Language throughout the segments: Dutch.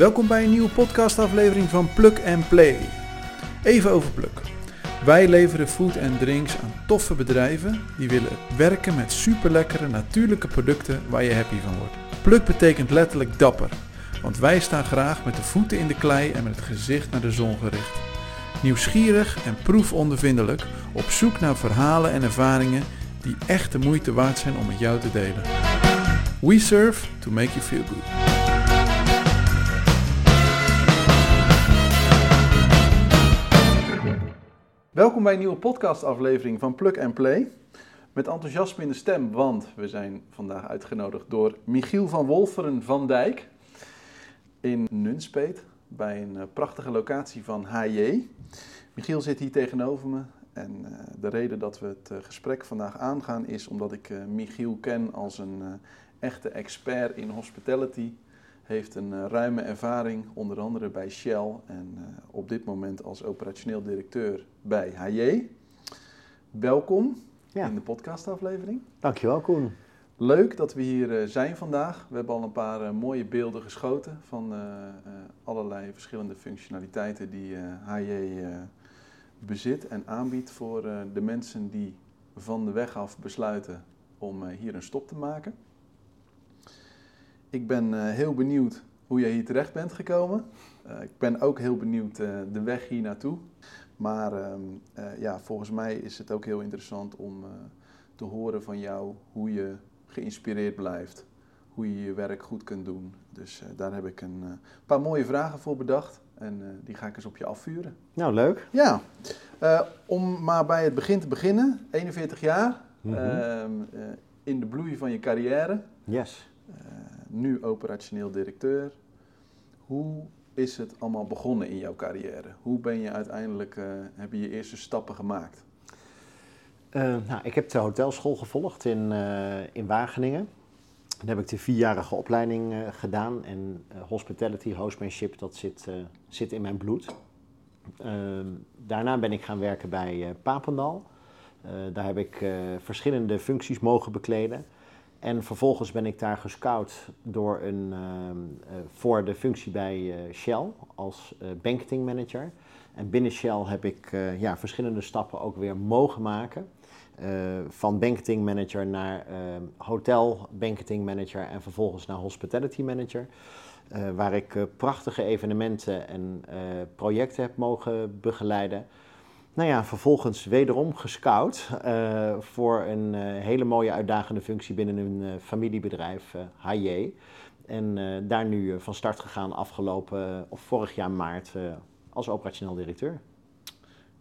Welkom bij een nieuwe podcastaflevering van Plug and Play. Even over Pluk. Wij leveren food en drinks aan toffe bedrijven die willen werken met superlekkere natuurlijke producten waar je happy van wordt. Pluk betekent letterlijk dapper, want wij staan graag met de voeten in de klei en met het gezicht naar de zon gericht. Nieuwsgierig en proefondervindelijk op zoek naar verhalen en ervaringen die echt de moeite waard zijn om met jou te delen. We serve to make you feel good. Welkom bij een nieuwe podcastaflevering van Plug Play. Met enthousiasme in de stem, want we zijn vandaag uitgenodigd door Michiel van Wolferen van Dijk in Nunspeet bij een eh, prachtige locatie van HJ. Michiel zit hier tegenover me en uh, de reden dat we het uh, gesprek vandaag aangaan is omdat ik Michiel ken als een echte expert in hospitality heeft een uh, ruime ervaring, onder andere bij Shell en uh, op dit moment als operationeel directeur bij HJ. Welkom ja. in de podcastaflevering. Dankjewel Koen. Leuk dat we hier uh, zijn vandaag. We hebben al een paar mooie beelden geschoten van allerlei verschillende functionaliteiten die HJ bezit en aanbiedt voor de mensen die van de weg af besluiten om hier een stop te maken. Ik ben uh, heel benieuwd hoe jij hier terecht bent gekomen. Uh, ik ben ook heel benieuwd uh, de weg hier naartoe. Maar ehm, ja, volgens mij is het ook heel interessant om te horen van jou hoe je geïnspireerd blijft. Hoe je je werk goed kunt doen. Dus daar heb ik een paar mooie vragen voor bedacht. En die ga ik eens op je afvuren. Nou, leuk. Ja. om maar bij het begin te beginnen. 41 jaar. Mm -hmm. in de bloei van je carrière. Yes nu operationeel directeur. Hoe is het allemaal begonnen in jouw carrière? Hoe ben je uiteindelijk, uh, heb je je eerste stappen gemaakt? Uh, nou, ik heb de hotelschool gevolgd in, uh, in Wageningen. Dan heb ik de vierjarige opleiding gedaan en hospitality, hostmanship, dat zit, zit in mijn bloed. Ehm, daarna ben ik gaan werken bij Papendal. daar heb ik verschillende functies mogen bekleden. En vervolgens ben ik daar gescout door een, ehm, eh, voor de functie bij uh, Shell als uh, banketing manager. En binnen Shell heb ik ja, verschillende stappen ook weer mogen maken. van banketing manager naar ehm, hotel banketing manager en vervolgens naar hospitality manager. waar ik prachtige evenementen en projecten heb mogen begeleiden. Nou ja, vervolgens wederom gescout uh, voor een uh, hele mooie uitdagende functie binnen een uh, familiebedrijf, HJ. En daar nu van start gegaan afgelopen, of vorig jaar maart, als operationeel directeur.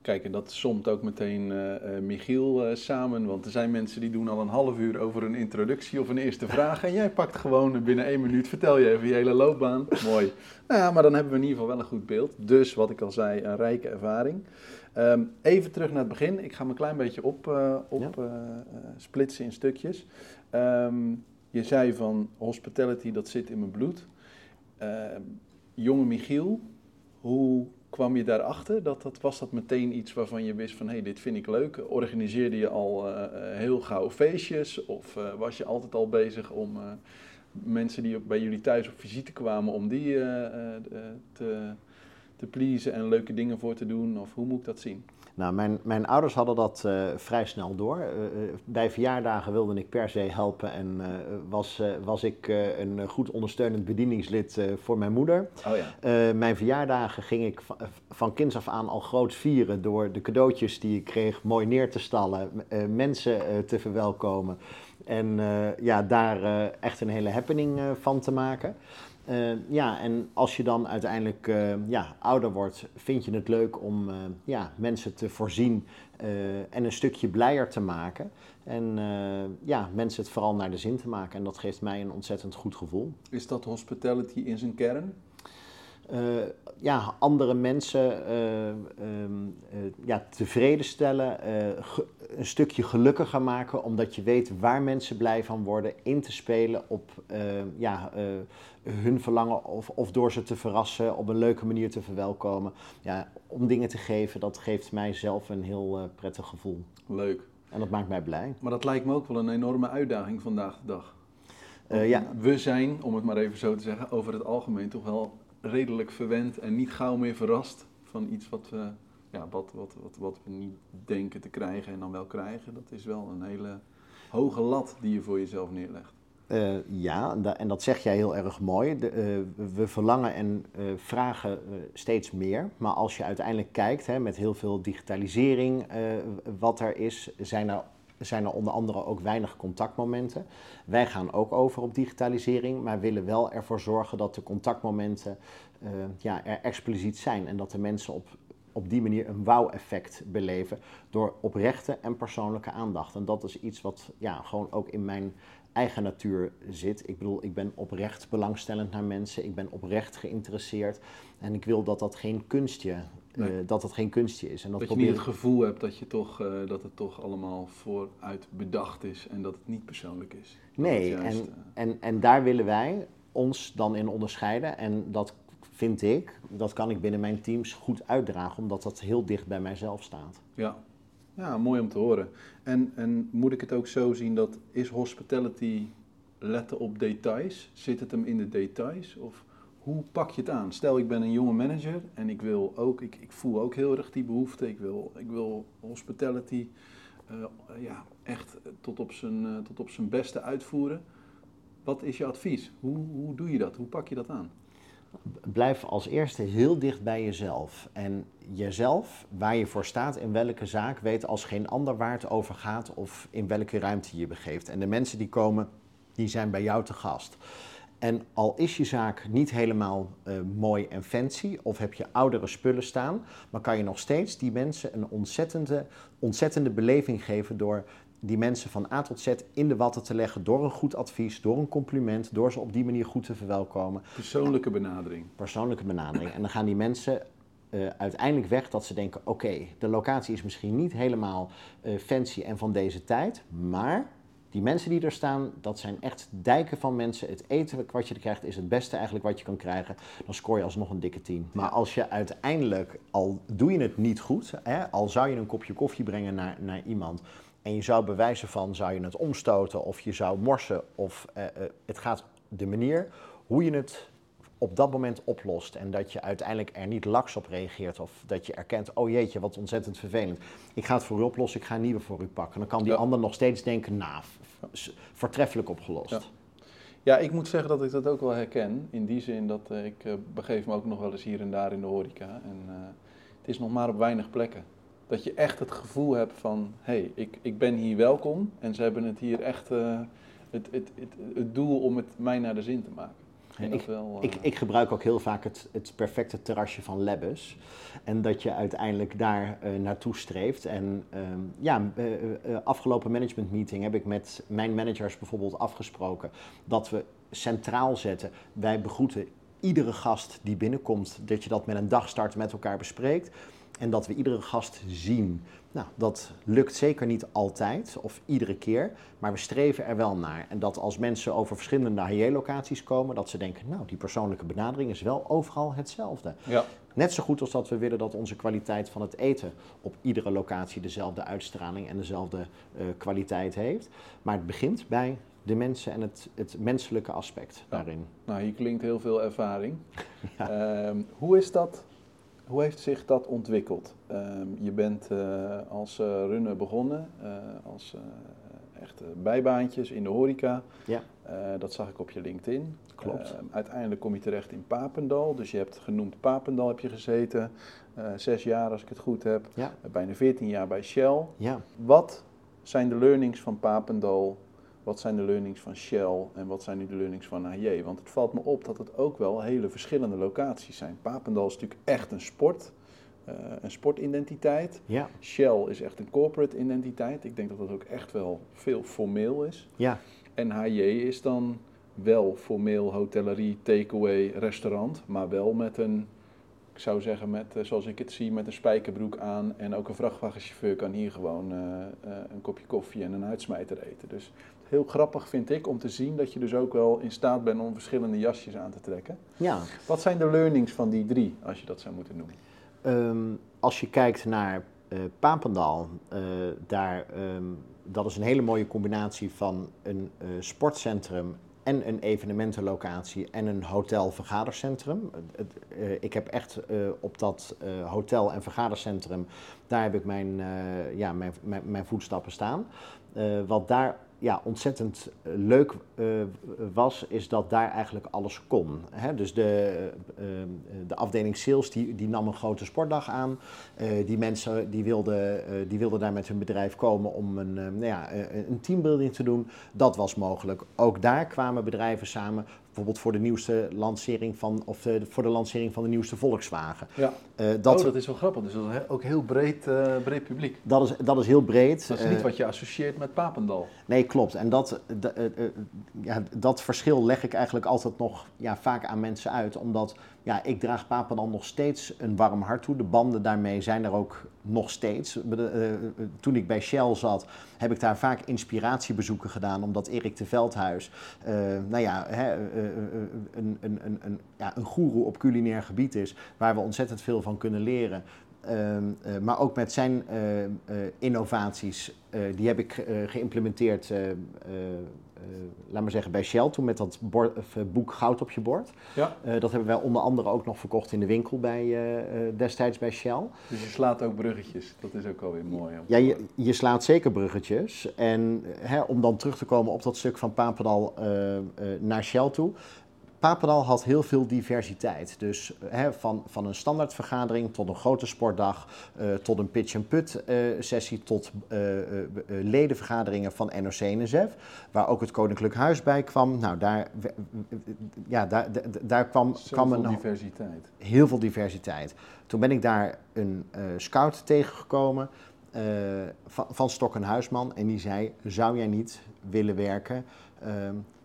Kijk, en dat somt ook meteen Michiel samen, want er zijn mensen die doen al een half uur over een introductie of een eerste vraag. En jij pakt gewoon binnen één minuut, vertel je even je hele loopbaan. Mooi. Nou ja, maar dan hebben we in ieder geval wel een goed beeld. Dus, wat ik al zei, een rijke ervaring. Um, even terug naar het begin. Ik ga me een klein beetje op, op ja. splitsen in stukjes. Um, je zei van hospitality, dat zit in mijn bloed. Uh, jonge Michiel, hoe kwam je daarachter? Dat, dat, was dat meteen iets waarvan je wist van, hé, hey, dit vind ik leuk. Organiseerde je al heel gauw feestjes? Of was je altijd al bezig om mensen die bij jullie thuis op visite kwamen, om die te te pleasen en leuke dingen voor te doen? Of hoe moet ik dat zien? Nou, mijn, mijn ouders hadden dat uh, vrij snel door. Uh, bij verjaardagen wilde ik per se helpen en uh, was, was ik een goed ondersteunend bedieningslid voor mijn moeder. Oh ja. mijn verjaardagen ging ik van, van kinds af aan al groot vieren door de cadeautjes die ik kreeg mooi neer te stallen, mensen te verwelkomen en ja, daar echt een hele happening van te maken. Uh, ja, en als je dan uiteindelijk uh, ja, ouder wordt, vind je het leuk om uh, ja, mensen te voorzien en een stukje blijer te maken. En ja, mensen het vooral naar de zin te maken. En dat geeft mij een ontzettend goed gevoel. Is dat hospitality in zijn kern? Ja, andere mensen um, ja, tevreden stellen, een stukje gelukkiger maken, omdat je weet waar mensen blij van worden, in te spelen op ja, hun verlangen of, of door ze te verrassen, op een leuke manier te verwelkomen. Ja, om dingen te geven, dat geeft mij zelf een heel prettig gevoel. Leuk. En dat maakt mij blij. Maar dat lijkt me ook wel een enorme uitdaging vandaag de dag. Uh, ja. We zijn, om het maar even zo te zeggen, over het algemeen toch wel redelijk verwend en niet gauw meer verrast van iets wat we, ja, wat, wat, wat, wat we niet denken te krijgen en dan wel krijgen. Dat is wel een hele hoge lat die je voor jezelf neerlegt. Uh, ja, en dat zeg jij heel erg mooi. De, uh, we verlangen en uh, vragen steeds meer. Maar als je uiteindelijk kijkt, hè, met heel veel digitalisering wat er is, zijn er, zijn er onder andere ook weinig contactmomenten. Wij gaan ook over op digitalisering, maar willen wel ervoor zorgen dat de contactmomenten ja, er expliciet zijn. En dat de mensen op, op die manier een wauw-effect beleven door oprechte en persoonlijke aandacht. En dat is iets wat ja, gewoon ook in mijn eigen natuur zit. Ik bedoel, ik ben oprecht belangstellend naar mensen, ik ben oprecht geïnteresseerd en ik wil dat dat geen kunstje, uh, dat dat geen kunstje is. En dat, dat je niet het gevoel hebt dat, je toch, uh, dat het toch allemaal vooruit bedacht is en dat het niet persoonlijk is. Nee, juist, en, uh... en, en daar willen wij ons dan in onderscheiden en dat vind ik, dat kan ik binnen mijn teams goed uitdragen, omdat dat heel dicht bij mijzelf staat. Ja, ja, mooi om te horen. En, en moet ik het ook zo zien dat is hospitality letten op details? Zit het hem in de details? Of hoe pak je het aan? Stel, ik ben een jonge manager en ik wil ook, ik, ik voel ook heel erg die behoefte. Ik wil, ik wil hospitality uh, ja, echt tot op, zijn, uh, tot op zijn beste uitvoeren. Wat is je advies? Hoe, hoe doe je dat? Hoe pak je dat aan? blijf als eerste heel dicht bij jezelf. En jezelf, waar je voor staat, in welke zaak, weet als geen ander waar het over gaat of in welke ruimte je je begeeft. En de mensen die komen, die zijn bij jou te gast. En al is je zaak niet helemaal uh, mooi en fancy, of heb je oudere spullen staan, maar kan je nog steeds die mensen een ontzettende, ontzettende beleving geven door die mensen van A tot Z in de watten te leggen door een goed advies, door een compliment, door ze op die manier goed te verwelkomen. Persoonlijke benadering. Persoonlijke benadering. En dan gaan die mensen uh, uiteindelijk weg dat ze denken: oké, de locatie is misschien niet helemaal uh, fancy en van deze tijd, maar die mensen die er staan, dat zijn echt dijken van mensen. Het eten wat je er krijgt is het beste eigenlijk wat je kan krijgen. Dan scoor je alsnog een dikke 10. Maar als je uiteindelijk, al doe je het niet goed, hè, al zou je een kopje koffie brengen naar, naar iemand en je zou bewijzen van, zou je het omstoten of je zou morsen of uh, uh, het gaat de manier hoe je het op dat moment oplost en dat je uiteindelijk er niet laks op reageert of dat je erkent, oh jeetje, wat ontzettend vervelend. Ik ga het voor u oplossen, ik ga een nieuwe voor u pakken. Dan kan die ja. ander nog steeds denken, nou, voortreffelijk opgelost. Ja. ja. ik moet zeggen dat ik dat ook wel herken. In die zin dat uh, ik uh, begeef me ook nog wel eens hier en daar in de horeca. En uh, het is nog maar op weinig plekken dat je echt het gevoel hebt van, hé, hey, ik, ik ben hier welkom en ze hebben het hier echt het, het, het, het, doel om het mij naar de zin te maken. Ik, wel, uh... ik, ik, gebruik ook heel vaak het, het perfecte terrasje van Lebbes. En dat je uiteindelijk daar uh, naartoe streeft. En um, ja, afgelopen management meeting heb ik met mijn managers bijvoorbeeld afgesproken dat we centraal zetten. Wij begroeten iedere gast die binnenkomt, dat je dat met een dagstart met elkaar bespreekt en dat we iedere gast zien. Nou, dat lukt zeker niet altijd of iedere keer, maar we streven er wel naar. En dat als mensen over verschillende HJ-locaties komen, dat ze denken, nou, die persoonlijke benadering is wel overal hetzelfde. Ja. Net zo goed als dat we willen dat onze kwaliteit van het eten op iedere locatie dezelfde uitstraling en dezelfde uh, kwaliteit heeft. Maar het begint bij de mensen en het, het menselijke aspect ja. daarin. Nou, hier klinkt heel veel ervaring. ja. uh, hoe is dat hoe heeft zich dat ontwikkeld? Um, je bent uh, als uh, runner begonnen, uh, als echte bijbaantjes in de horeca. Ja. dat zag ik op je LinkedIn. Klopt. Ehm, uiteindelijk kom je terecht in Papendal. Dus je hebt genoemd Papendal heb je gezeten. zes jaar als ik het goed heb. Ja. bijna veertien jaar bij Shell. Ja. Wat zijn de learnings van Papendal wat zijn de learnings van Shell en wat zijn nu de learnings van AJ? Want het valt me op dat het ook wel hele verschillende locaties zijn. Papendal is natuurlijk echt een sport, uh, een sportidentiteit. Ja. Shell is echt een corporate identiteit. Ik denk dat dat ook echt wel veel formeel is. Ja. En HJ is dan wel formeel hotellerie, takeaway, restaurant, maar wel met een ik zou zeggen, met, uh, zoals ik het zie, met een spijkerbroek aan. En ook een vrachtwagenchauffeur kan hier gewoon uh, uh, een kopje koffie en een uitsmijter eten. Dus heel grappig vind ik om te zien dat je dus ook wel in staat bent om verschillende jasjes aan te trekken. Ja. Wat zijn de learnings van die drie, als je dat zou moeten noemen? Um, als je kijkt naar Papendal, daar, um, dat is een hele mooie combinatie van een sportcentrum en een evenementenlocatie en een hotel-vergadercentrum. Uh, ik heb echt uh, op dat uh, hotel- en vergadercentrum, daar heb ik mijn, ja, mijn, mijn, mijn, voetstappen staan. wat daar ja, ontzettend eh, leuk uh, was, is dat daar eigenlijk alles kon. Hè? Dus de, uh, de afdeling sales die, die nam een grote sportdag aan. Die mensen die wilden, die wilden daar met hun bedrijf komen om een, nou ja, een teambuilding te doen. Dat was mogelijk. Ook daar kwamen bedrijven samen bijvoorbeeld voor de nieuwste lancering van, of de, voor de lancering van de nieuwste Volkswagen. Ja. Uh, dat, oh, dat is wel grappig. Dus dat is ook heel breed, uh, breed publiek. Dat is, dat is heel breed. Dat is niet wat je associeert met Papendal. Nee, klopt. En dat, ja, dat verschil leg ik eigenlijk altijd nog ja, vaak aan mensen uit. Omdat ja, ik draag Papendal nog steeds een warm hart toe. De banden daarmee zijn er ook nog steeds. toen ik bij Shell zat, heb ik daar vaak inspiratiebezoeken gedaan. Omdat Erik de Veldhuis, nou ja, hè, een, een, een, een, ja, een goeroe op culinair gebied is. Waar we ontzettend veel van kunnen leren. Ehm, eh, maar ook met zijn innovaties, die heb ik geïmplementeerd, laat maar zeggen, bij Shell toen met dat bord, boek Goud op je bord. Ja. dat hebben wij onder andere ook nog verkocht in de winkel bij, destijds bij Shell. Dus je slaat ook bruggetjes, dat is ook alweer mooi. Ja, je, je, slaat zeker bruggetjes. En hè, om dan terug te komen op dat stuk van Papendal naar Shell toe. Papendal had heel veel diversiteit. Dus hè, van, van een standaardvergadering tot een grote sportdag, uh, tot een pitch-and-put uh, sessie, tot uh, ledenvergaderingen van NOC-NSF, waar ook het Koninklijk Huis bij kwam. Nou, daar, ja, daar, daar kwam, kwam een... diversiteit. Heel veel diversiteit. Toen ben ik daar een scout tegengekomen van, van Stok en Huisman en die zei, zou jij niet willen werken...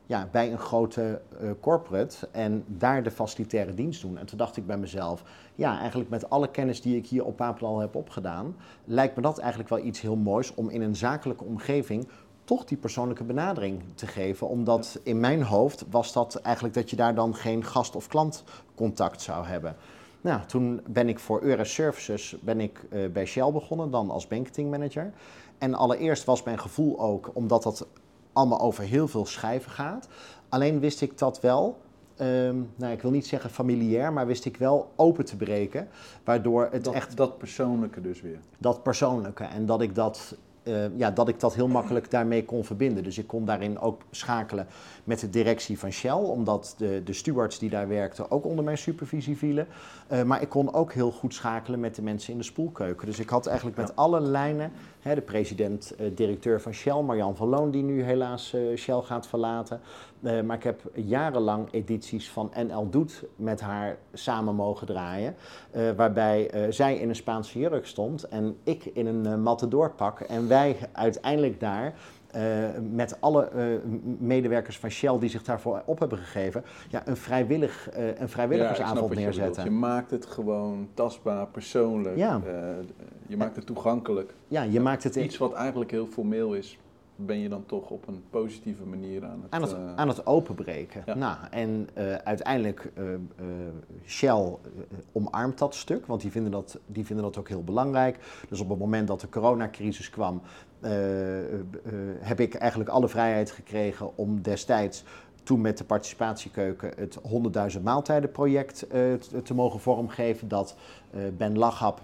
Ja, bij een grote uh, corporate en daar de facilitaire dienst doen. En toen dacht ik bij mezelf, ja, eigenlijk met alle kennis die ik hier op Papendal heb opgedaan, lijkt me dat eigenlijk wel iets heel moois om in een zakelijke omgeving toch die persoonlijke benadering te geven. Omdat in mijn hoofd was dat eigenlijk dat je daar dan geen gast- of klantcontact zou hebben. Nou, toen ben ik voor Eures Services ben ik, uh, bij Shell begonnen, dan als banketingmanager. En allereerst was mijn gevoel ook, omdat dat allemaal over heel veel schrijven gaat. Alleen wist ik dat wel, ehm, nou, ik wil niet zeggen familiair, maar wist ik wel open te breken. Waardoor het dat, echt. Dat persoonlijke dus weer. Dat persoonlijke. En dat ik dat uh, ja, dat ik dat heel makkelijk daarmee kon verbinden. Dus ik kon daarin ook schakelen met de directie van Shell, omdat de, de stewards die daar werkten ook onder mijn supervisie vielen. Uh, maar ik kon ook heel goed schakelen met de mensen in de spoelkeuken. Dus ik had eigenlijk met alle lijnen, hè, de president-directeur uh, van Shell, Marjan van Loon, die nu helaas Shell gaat verlaten. maar ik heb jarenlang edities van NL Doet met haar samen mogen draaien. waarbij zij in een Spaanse jurk stond en ik in een matadorpak. En wij uiteindelijk daar uh, met alle uh, medewerkers van Shell die zich daarvoor op hebben gegeven, ja, een, vrijwillig, uh, een vrijwilligersavond ja, neerzetten. Je, je, maakt het gewoon tastbaar, persoonlijk. Ja. je maakt het toegankelijk. Ja, je maakt het iets wat eigenlijk heel formeel is ben je dan toch op een positieve manier aan het... Aan het, uh, aan het openbreken. Ja. Nou, en uh, uiteindelijk, uh, Shell omarmt dat stuk, want die vinden dat, die vinden dat ook heel belangrijk. Dus op het moment dat de coronacrisis kwam, heb ik eigenlijk alle vrijheid gekregen om destijds toen met de participatiekeuken het 100.000 maaltijdenproject te, te mogen vormgeven. Dat Ben Lachap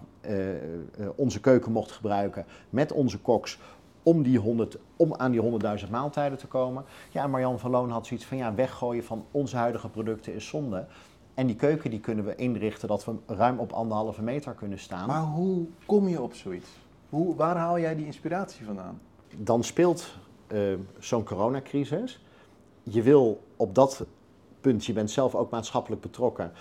onze keuken mocht gebruiken met onze koks om, die 100, om aan die 100.000 maaltijden te komen. Ja, Marjan van Loon had zoiets van ja, weggooien van onze huidige producten is zonde. En die keuken die kunnen we inrichten dat we ruim op anderhalve meter kunnen staan. Maar hoe kom je op zoiets? Hoe, waar haal jij die inspiratie vandaan? Dan speelt uh, zo'n coronacrisis. Je wil op dat punt, je bent zelf ook maatschappelijk betrokken.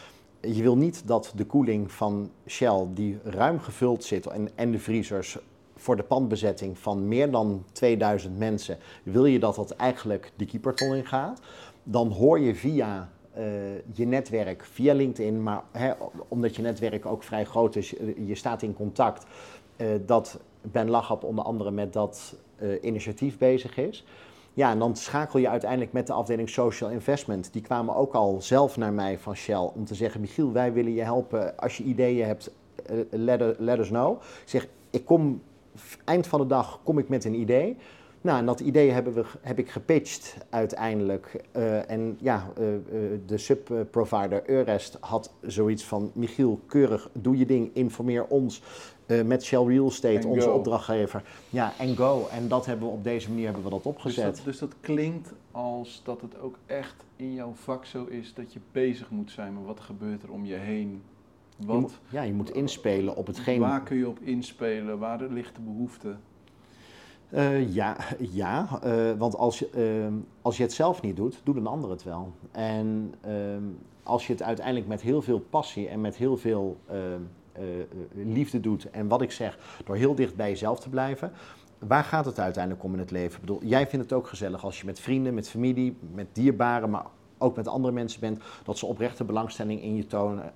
Je wil niet dat de koeling van Shell, die ruim gevuld zit, en, en de vriezers voor de pandbezetting van meer dan 2000 mensen, wil je dat dat eigenlijk de keeperton in gaat, dan hoor je via uh, je netwerk, via LinkedIn, maar hè, omdat je netwerk ook vrij groot is, eh, je staat in contact, uh, dat Ben Lachap onder andere met dat initiatief bezig is. Ja, en dan schakel je uiteindelijk met de afdeling Social Investment. Die kwamen ook al zelf naar mij van Shell om te zeggen: Michiel, wij willen je helpen. Als je ideeën hebt, let, let us know. Ik zeg: Ik kom eind van de dag kom ik met een idee. Nou, en dat idee hebben we, heb ik gepitcht uiteindelijk. Uh, en ja, uh, uh, de subprovider Eurest had zoiets van... Michiel, keurig, doe je ding, informeer ons met Shell Real Estate, onze go. opdrachtgever. Ja, en go. En dat hebben we op deze manier hebben we dat opgezet. Dus dat, dus dat klinkt als dat het ook echt in jouw vak zo is dat je bezig moet zijn met wat gebeurt er om je heen. Wat, je moet, ja, je moet inspelen op hetgeen... Waar kun je op inspelen? Waar ligt de behoefte? Uh, ja, ja uh, want als, uh, als je het zelf niet doet, doet een ander het wel. En ehm, als je het uiteindelijk met heel veel passie en met heel veel ehm, liefde doet, en wat ik zeg, door heel dicht bij jezelf te blijven, waar gaat het uiteindelijk om in het leven? Ik bedoel, jij vindt het ook gezellig als je met vrienden, met familie, met dierbaren, maar ook met andere mensen bent, dat ze oprechte belangstelling in je tonen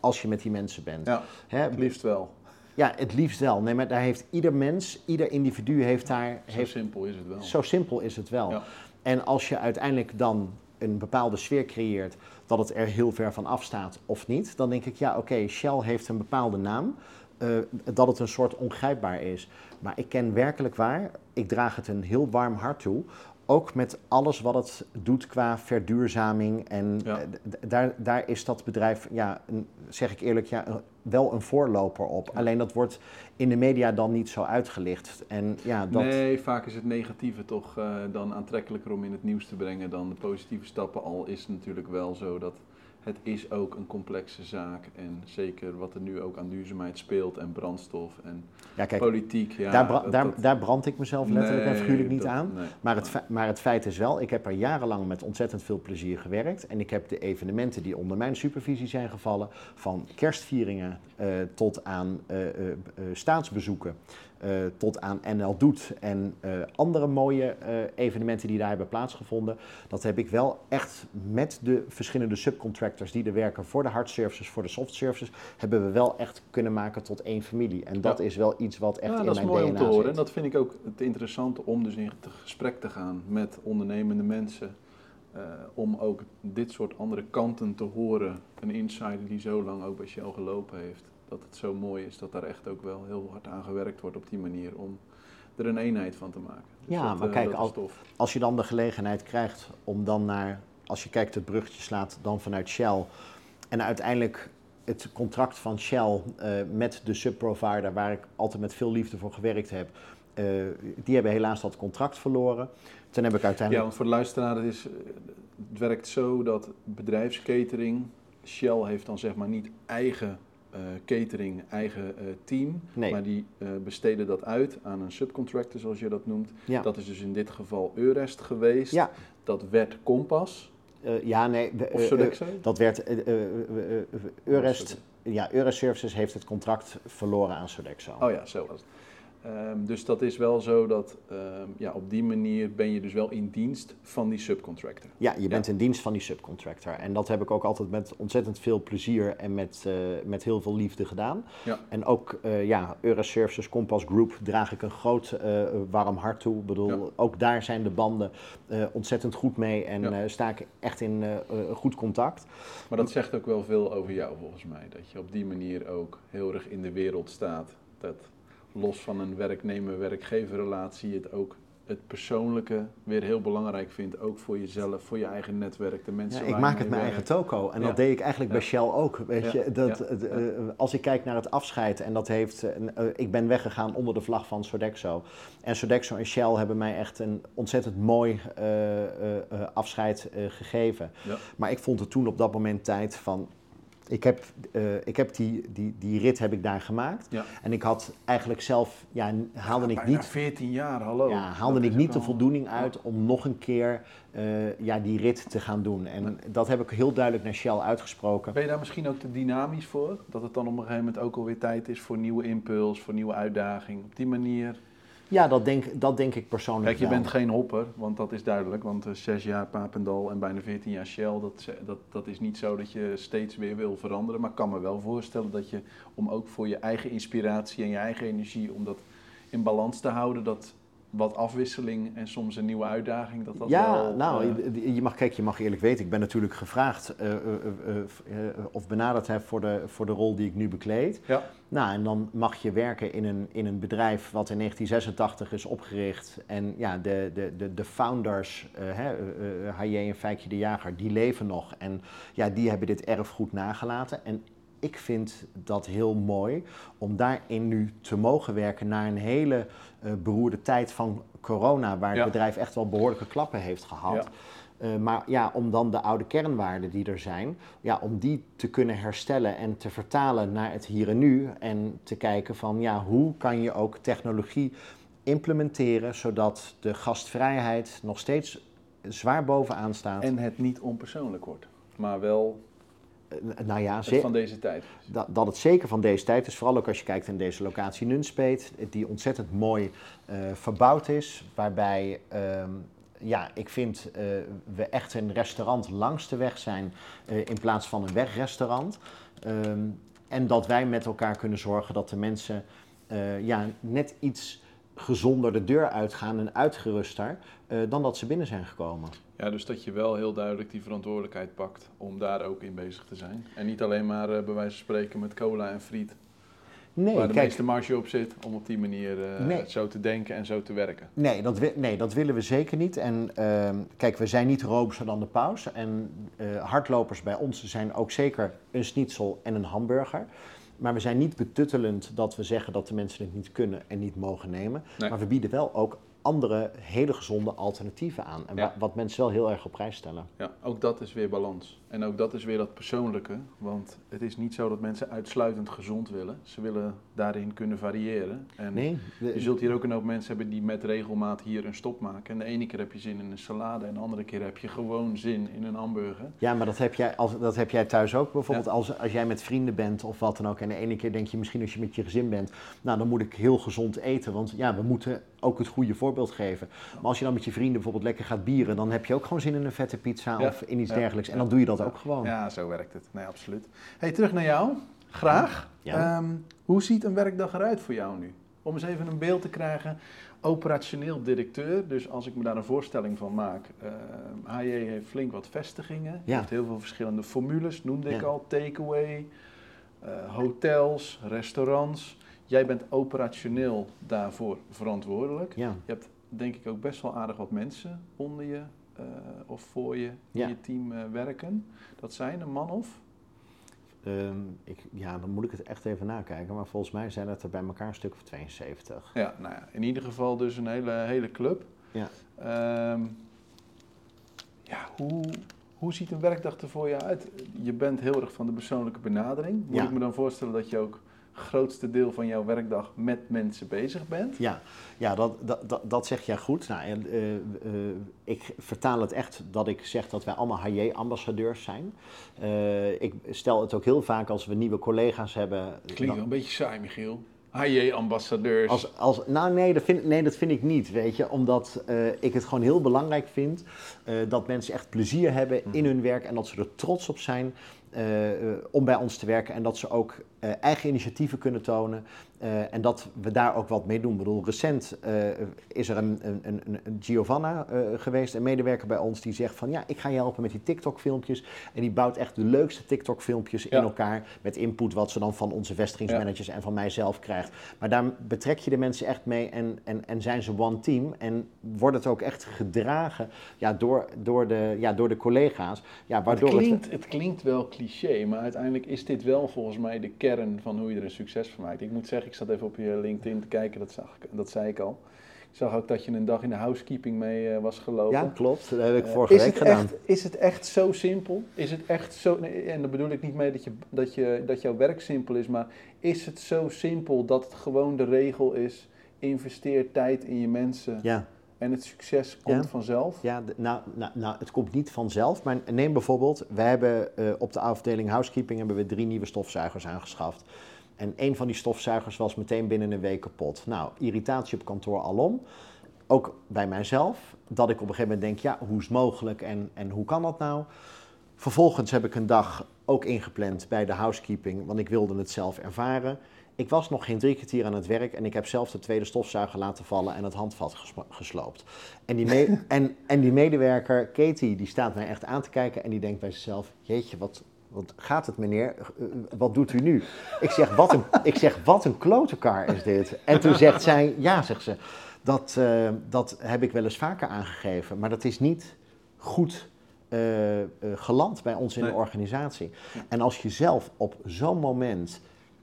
als je met die mensen bent. Ja, Hè? het liefst wel. Ja, het liefst wel. Nee, maar daar heeft ieder mens, ieder individu heeft daar... Zo heeft, simpel is het wel. Zo simpel is het wel. Ja. En als je uiteindelijk dan een bepaalde sfeer creëert dat het er heel ver van afstaat of niet, dan denk ik, ja oké, Shell heeft een bepaalde naam, uh, dat het een soort ongrijpbaar is. Maar ik ken werkelijk waar, ik draag het een heel warm hart toe, ook met alles wat het doet qua verduurzaming. En ja. daar, daar is dat bedrijf, ja, zeg ik eerlijk, ja, wel een voorloper op. Alleen dat wordt in de media dan niet zo uitgelicht. En, ja, dat... Nee, vaak is het negatieve toch uh, dan aantrekkelijker om in het nieuws te brengen dan de positieve stappen. Al is het natuurlijk wel zo dat het is ook een complexe zaak. En zeker wat er nu ook aan duurzaamheid speelt en brandstof en ja, kijk, politiek. Ja, daar, bra daar, daar, brand ik mezelf letterlijk nee, en figuurlijk niet dat, aan. Nee, maar, het maar het feit is wel, ik heb er jarenlang met ontzettend veel plezier gewerkt. En ik heb de evenementen die onder mijn supervisie zijn gevallen, van kerstvieringen uh, tot aan uh, uh, staatsbezoeken. Uh, tot aan NL Doet en uh, andere mooie uh, evenementen die daar hebben plaatsgevonden. Dat heb ik wel echt met de verschillende subcontractors die er werken voor de hard services, voor de soft services, hebben we wel echt kunnen maken tot één familie. En dat ja. is wel iets wat echt ja, in mijn DNA zit. Dat is mooi om te horen. En dat vind ik ook het interessante om dus in gesprek te gaan met ondernemende mensen. om ook dit soort andere kanten te horen. Een insider die zo lang ook bij Shell gelopen heeft dat het zo mooi is dat daar echt ook wel heel hard aan gewerkt wordt op die manier om er een eenheid van te maken. Dus ja, dat, maar kijk, als, als je dan de gelegenheid krijgt om dan naar, als je kijkt het bruggetje slaat, dan vanuit Shell en uiteindelijk het contract van Shell uh, met de subprovider, waar ik altijd met veel liefde voor gewerkt heb, uh, die hebben helaas dat contract verloren. Toen heb ik uiteindelijk... Ja, want voor de luisteraar, het, is, het werkt zo dat bedrijfskatering, Shell heeft dan zeg maar niet eigen uh, catering eigen uh, team. Nee. Maar die uh, besteden dat uit aan een subcontractor, zoals je dat noemt. Ja. Dat is dus in dit geval Eurest geweest. Ja. Dat werd Compass. ja, nee. Of Sodexo? dat werd Eurest. Ja, Eurest Services heeft het contract verloren aan Sodexo. Oh ja, zo was het. Um, dus dat is wel zo dat um, ja, op die manier ben je dus wel in dienst van die subcontractor. Ja, je bent ja. in dienst van die subcontractor. En dat heb ik ook altijd met ontzettend veel plezier en met, uh, met heel veel liefde gedaan. Ja. En ook uh, ja, Euroservices, Compass Group draag ik een groot uh, warm hart toe. Ik bedoel, ja. ook daar zijn de banden ontzettend goed mee en sta ik echt in goed contact. Maar dat zegt ook wel veel over jou volgens mij. Dat je op die manier ook heel erg in de wereld staat. Dat los van een werknemer-werkgeverrelatie het ook het persoonlijke weer heel belangrijk vindt. Ook voor jezelf, voor je eigen netwerk, de mensen ja, Ik maak het mijn eigen toko. En ja. dat deed ik eigenlijk bij Shell ook. Weet je, dat, uh, als ik kijk naar het afscheid, en dat heeft. Uh, ik ben weggegaan onder de vlag van Sodexo. En Sodexo en Shell hebben mij echt een ontzettend mooi afscheid gegeven. Maar ik vond het toen op dat moment tijd van ik heb, uh, ik heb die, die, die rit heb ik daar gemaakt. Ja. En ik had eigenlijk zelf, ja, haalde ja, ik niet... 14 jaar, hallo. Ja, haalde ik niet de voldoening uit om nog een keer uh, ja, die rit te gaan doen. En dat heb ik heel duidelijk naar Shell uitgesproken. Ben je daar misschien ook te dynamisch voor? Dat het dan op een gegeven moment ook alweer tijd is voor nieuwe impuls, voor nieuwe uitdaging. Op die manier... Ja, dat denk, dat denk ik persoonlijk Kijk, je wel. bent geen hopper, want dat is duidelijk. Want uh, zes jaar Papendal en bijna veertien jaar Shell, dat, dat, dat is niet zo dat je steeds weer wil veranderen. Maar ik kan me wel voorstellen dat je, om ook voor je eigen inspiratie en je eigen energie, om dat in balans te houden, dat wat afwisseling en soms een nieuwe uitdaging. Dat dat ja, wel, nou, eh, je, mag, kijk, je mag eerlijk weten, ik ben natuurlijk gevraagd eh, eh, of benaderd heb voor de, voor de rol die ik nu bekleed. Ja. Nou, en dan mag je werken in een, in een bedrijf wat in 1986 is opgericht. En ja, de, de, de, de founders, hè, en Fijkje de Jager, die leven nog. En ja, die hebben dit erfgoed nagelaten. En ik vind dat heel mooi om daarin nu te mogen werken na een hele eh, beroerde tijd van corona, waar het Ja. bedrijf echt wel behoorlijke klappen heeft gehad. Ja. Eh, maar ja, om dan de oude kernwaarden die er zijn, ja, om die te kunnen herstellen en te vertalen naar het hier en nu. En te kijken van ja, hoe kan je ook technologie implementeren zodat de gastvrijheid nog steeds zwaar bovenaan staat. En het niet onpersoonlijk wordt, maar wel nou ja, ze- van deze tijd. dat, dat het zeker van deze tijd is. Vooral ook als je kijkt naar deze locatie Nunspeet, die ontzettend mooi eh, verbouwd is. Waarbij, ehm, ja, ik vind eh, we echt een restaurant langs de weg zijn eh, in plaats van een wegrestaurant. Ehm, en dat wij met elkaar kunnen zorgen dat de mensen eh, ja, net iets gezonder de deur uitgaan en uitgeruster eh, dan dat ze binnen zijn gekomen. Ja, dus dat je wel heel duidelijk die verantwoordelijkheid pakt om daar ook in bezig te zijn. En niet alleen maar eh, bij wijze van spreken met cola en friet, Nee, waar de kijk, meeste marge op zit, om op die manier eh, Nee. zo te denken en zo te werken. Nee, dat, wi- nee, dat willen we zeker niet. En ehm, kijk, we zijn niet roomser dan de paus. En hardlopers bij ons zijn ook zeker een schnitzel en een hamburger. Maar we zijn niet betuttelend dat we zeggen dat de mensen het niet kunnen en niet mogen nemen. Nee. Maar we bieden wel ook andere hele gezonde alternatieven aan. En Ja. wat mensen wel heel erg op prijs stellen. Ja, ook dat is weer balans. En ook dat is weer dat persoonlijke. Want het is niet zo dat mensen uitsluitend gezond willen. Ze willen daarin kunnen variëren. En Nee, de- je zult hier ook een hoop mensen hebben die met regelmaat hier een stop maken. En de ene keer heb je zin in een salade en de andere keer heb je gewoon zin in een hamburger. Ja, maar dat heb jij, als, dat heb jij thuis ook. Bijvoorbeeld als, als jij met vrienden bent of wat dan ook. En de ene keer denk je misschien als je met je gezin bent. Nou, dan moet ik heel gezond eten. Want ja, we moeten ook het goede voorbeeld geven. Maar als je dan met je vrienden bijvoorbeeld lekker gaat bieren. Dan heb je ook gewoon zin in een vette pizza Ja. of in iets Ja. dergelijks. En dan doe je dat Ja. ook gewoon. Ja, zo werkt het. Nee, absoluut. Hey, terug naar jou. Graag. Ja. Ehm, hoe ziet een werkdag eruit voor jou nu? Om eens even een beeld te krijgen. Operationeel directeur, dus als ik me daar een voorstelling van maak. ehm HJ heeft flink wat vestigingen. Ja. Heeft heel veel verschillende formules, noemde ik Ja. al. Takeaway, eh, hotels, restaurants. Jij bent operationeel daarvoor verantwoordelijk. Ja. Je hebt denk ik ook best wel aardig wat mensen onder je eh, of voor je in Ja. je team eh, werken. Dat zijn een man of? Ehm, ik, ja, dan moet ik het echt even nakijken. Maar volgens mij zijn het er bij elkaar een stuk of 72. Ja, nou ja, in ieder geval dus een hele, hele club. Ja. Ehm, ja, hoe, hoe ziet een werkdag er voor je uit? Je bent heel erg van de persoonlijke benadering. Moet Ja. ik me dan voorstellen dat je ook grootste deel van jouw werkdag met mensen bezig bent? Ja, ja dat, dat, dat, dat zeg jij goed. Nou, en, eh, eh, ik vertaal het echt dat ik zeg dat wij allemaal HJ-ambassadeurs zijn. Eh, ik stel het ook heel vaak als we nieuwe collega's hebben. Klinkt wel dan- een beetje saai, Michiel. HJ-ambassadeurs. Als, als, nou nee dat, vind, nee, dat vind ik niet, weet je. Omdat ik het gewoon heel belangrijk vind dat mensen echt plezier hebben in hun werk en dat ze er trots op zijn om bij ons te werken. En dat ze ook eh, eigen initiatieven kunnen tonen eh, en dat we daar ook wat mee doen. Ik bedoel, recent eh, is er een, een, een, een Giovanna geweest, een medewerker bij ons, die zegt van ja, ik ga je helpen met die TikTok-filmpjes. En die bouwt echt de leukste TikTok-filmpjes Ja. in elkaar met input wat ze dan van onze vestigingsmanagers en van mijzelf krijgt. Maar daar betrek je de mensen echt mee en, en, en zijn ze one team. En wordt het ook echt gedragen ja, door, door, de, ja, door de collega's. Ja, Het waardoor klinkt, het klinkt wel cliché, maar uiteindelijk is dit wel volgens mij de kern van hoe je er een succes van maakt. Ik moet zeggen, ik zat even op je LinkedIn te kijken, dat, zag ik, dat zei ik al. Ik zag ook dat je een dag in de housekeeping mee eh, was gelopen. Ja, klopt. Dat heb ik Eh, vorige week gedaan. Echt, is het echt zo simpel? Is het echt zo, nee, en daar bedoel ik niet mee dat, je, dat, je, dat jouw werk simpel is, maar is het zo simpel dat het gewoon de regel is, investeer tijd in je mensen Ja. En het succes komt Ja. vanzelf? Ja, nou, nou, nou, het komt niet vanzelf. Maar neem bijvoorbeeld, wij hebben eh, op de afdeling housekeeping hebben we drie nieuwe stofzuigers aangeschaft. En een van die stofzuigers was meteen binnen een week kapot. Nou, irritatie op kantoor alom. Ook bij mijzelf. Dat ik op een gegeven moment denk, ja, hoe is het mogelijk en, en hoe kan dat nou? Vervolgens heb ik een dag ook ingepland bij de housekeeping, want ik wilde het zelf ervaren. Ik was nog geen drie kwartier aan het werk en ik heb zelf de tweede stofzuiger laten vallen en het handvat gesloopt. En die, me- en, en die medewerker, Katie, die staat mij echt aan te kijken en die denkt bij zichzelf, jeetje, wat, wat gaat het meneer? Eh, wat doet u nu? Ik zeg, wat een, ik zeg, wat een klotekar is dit? En toen zegt zij, ja, zegt ze, dat, eh, dat heb ik wel eens vaker aangegeven, maar dat is niet goed eh, eh, geland bij ons in Nee. de organisatie. En als je zelf op zo'n moment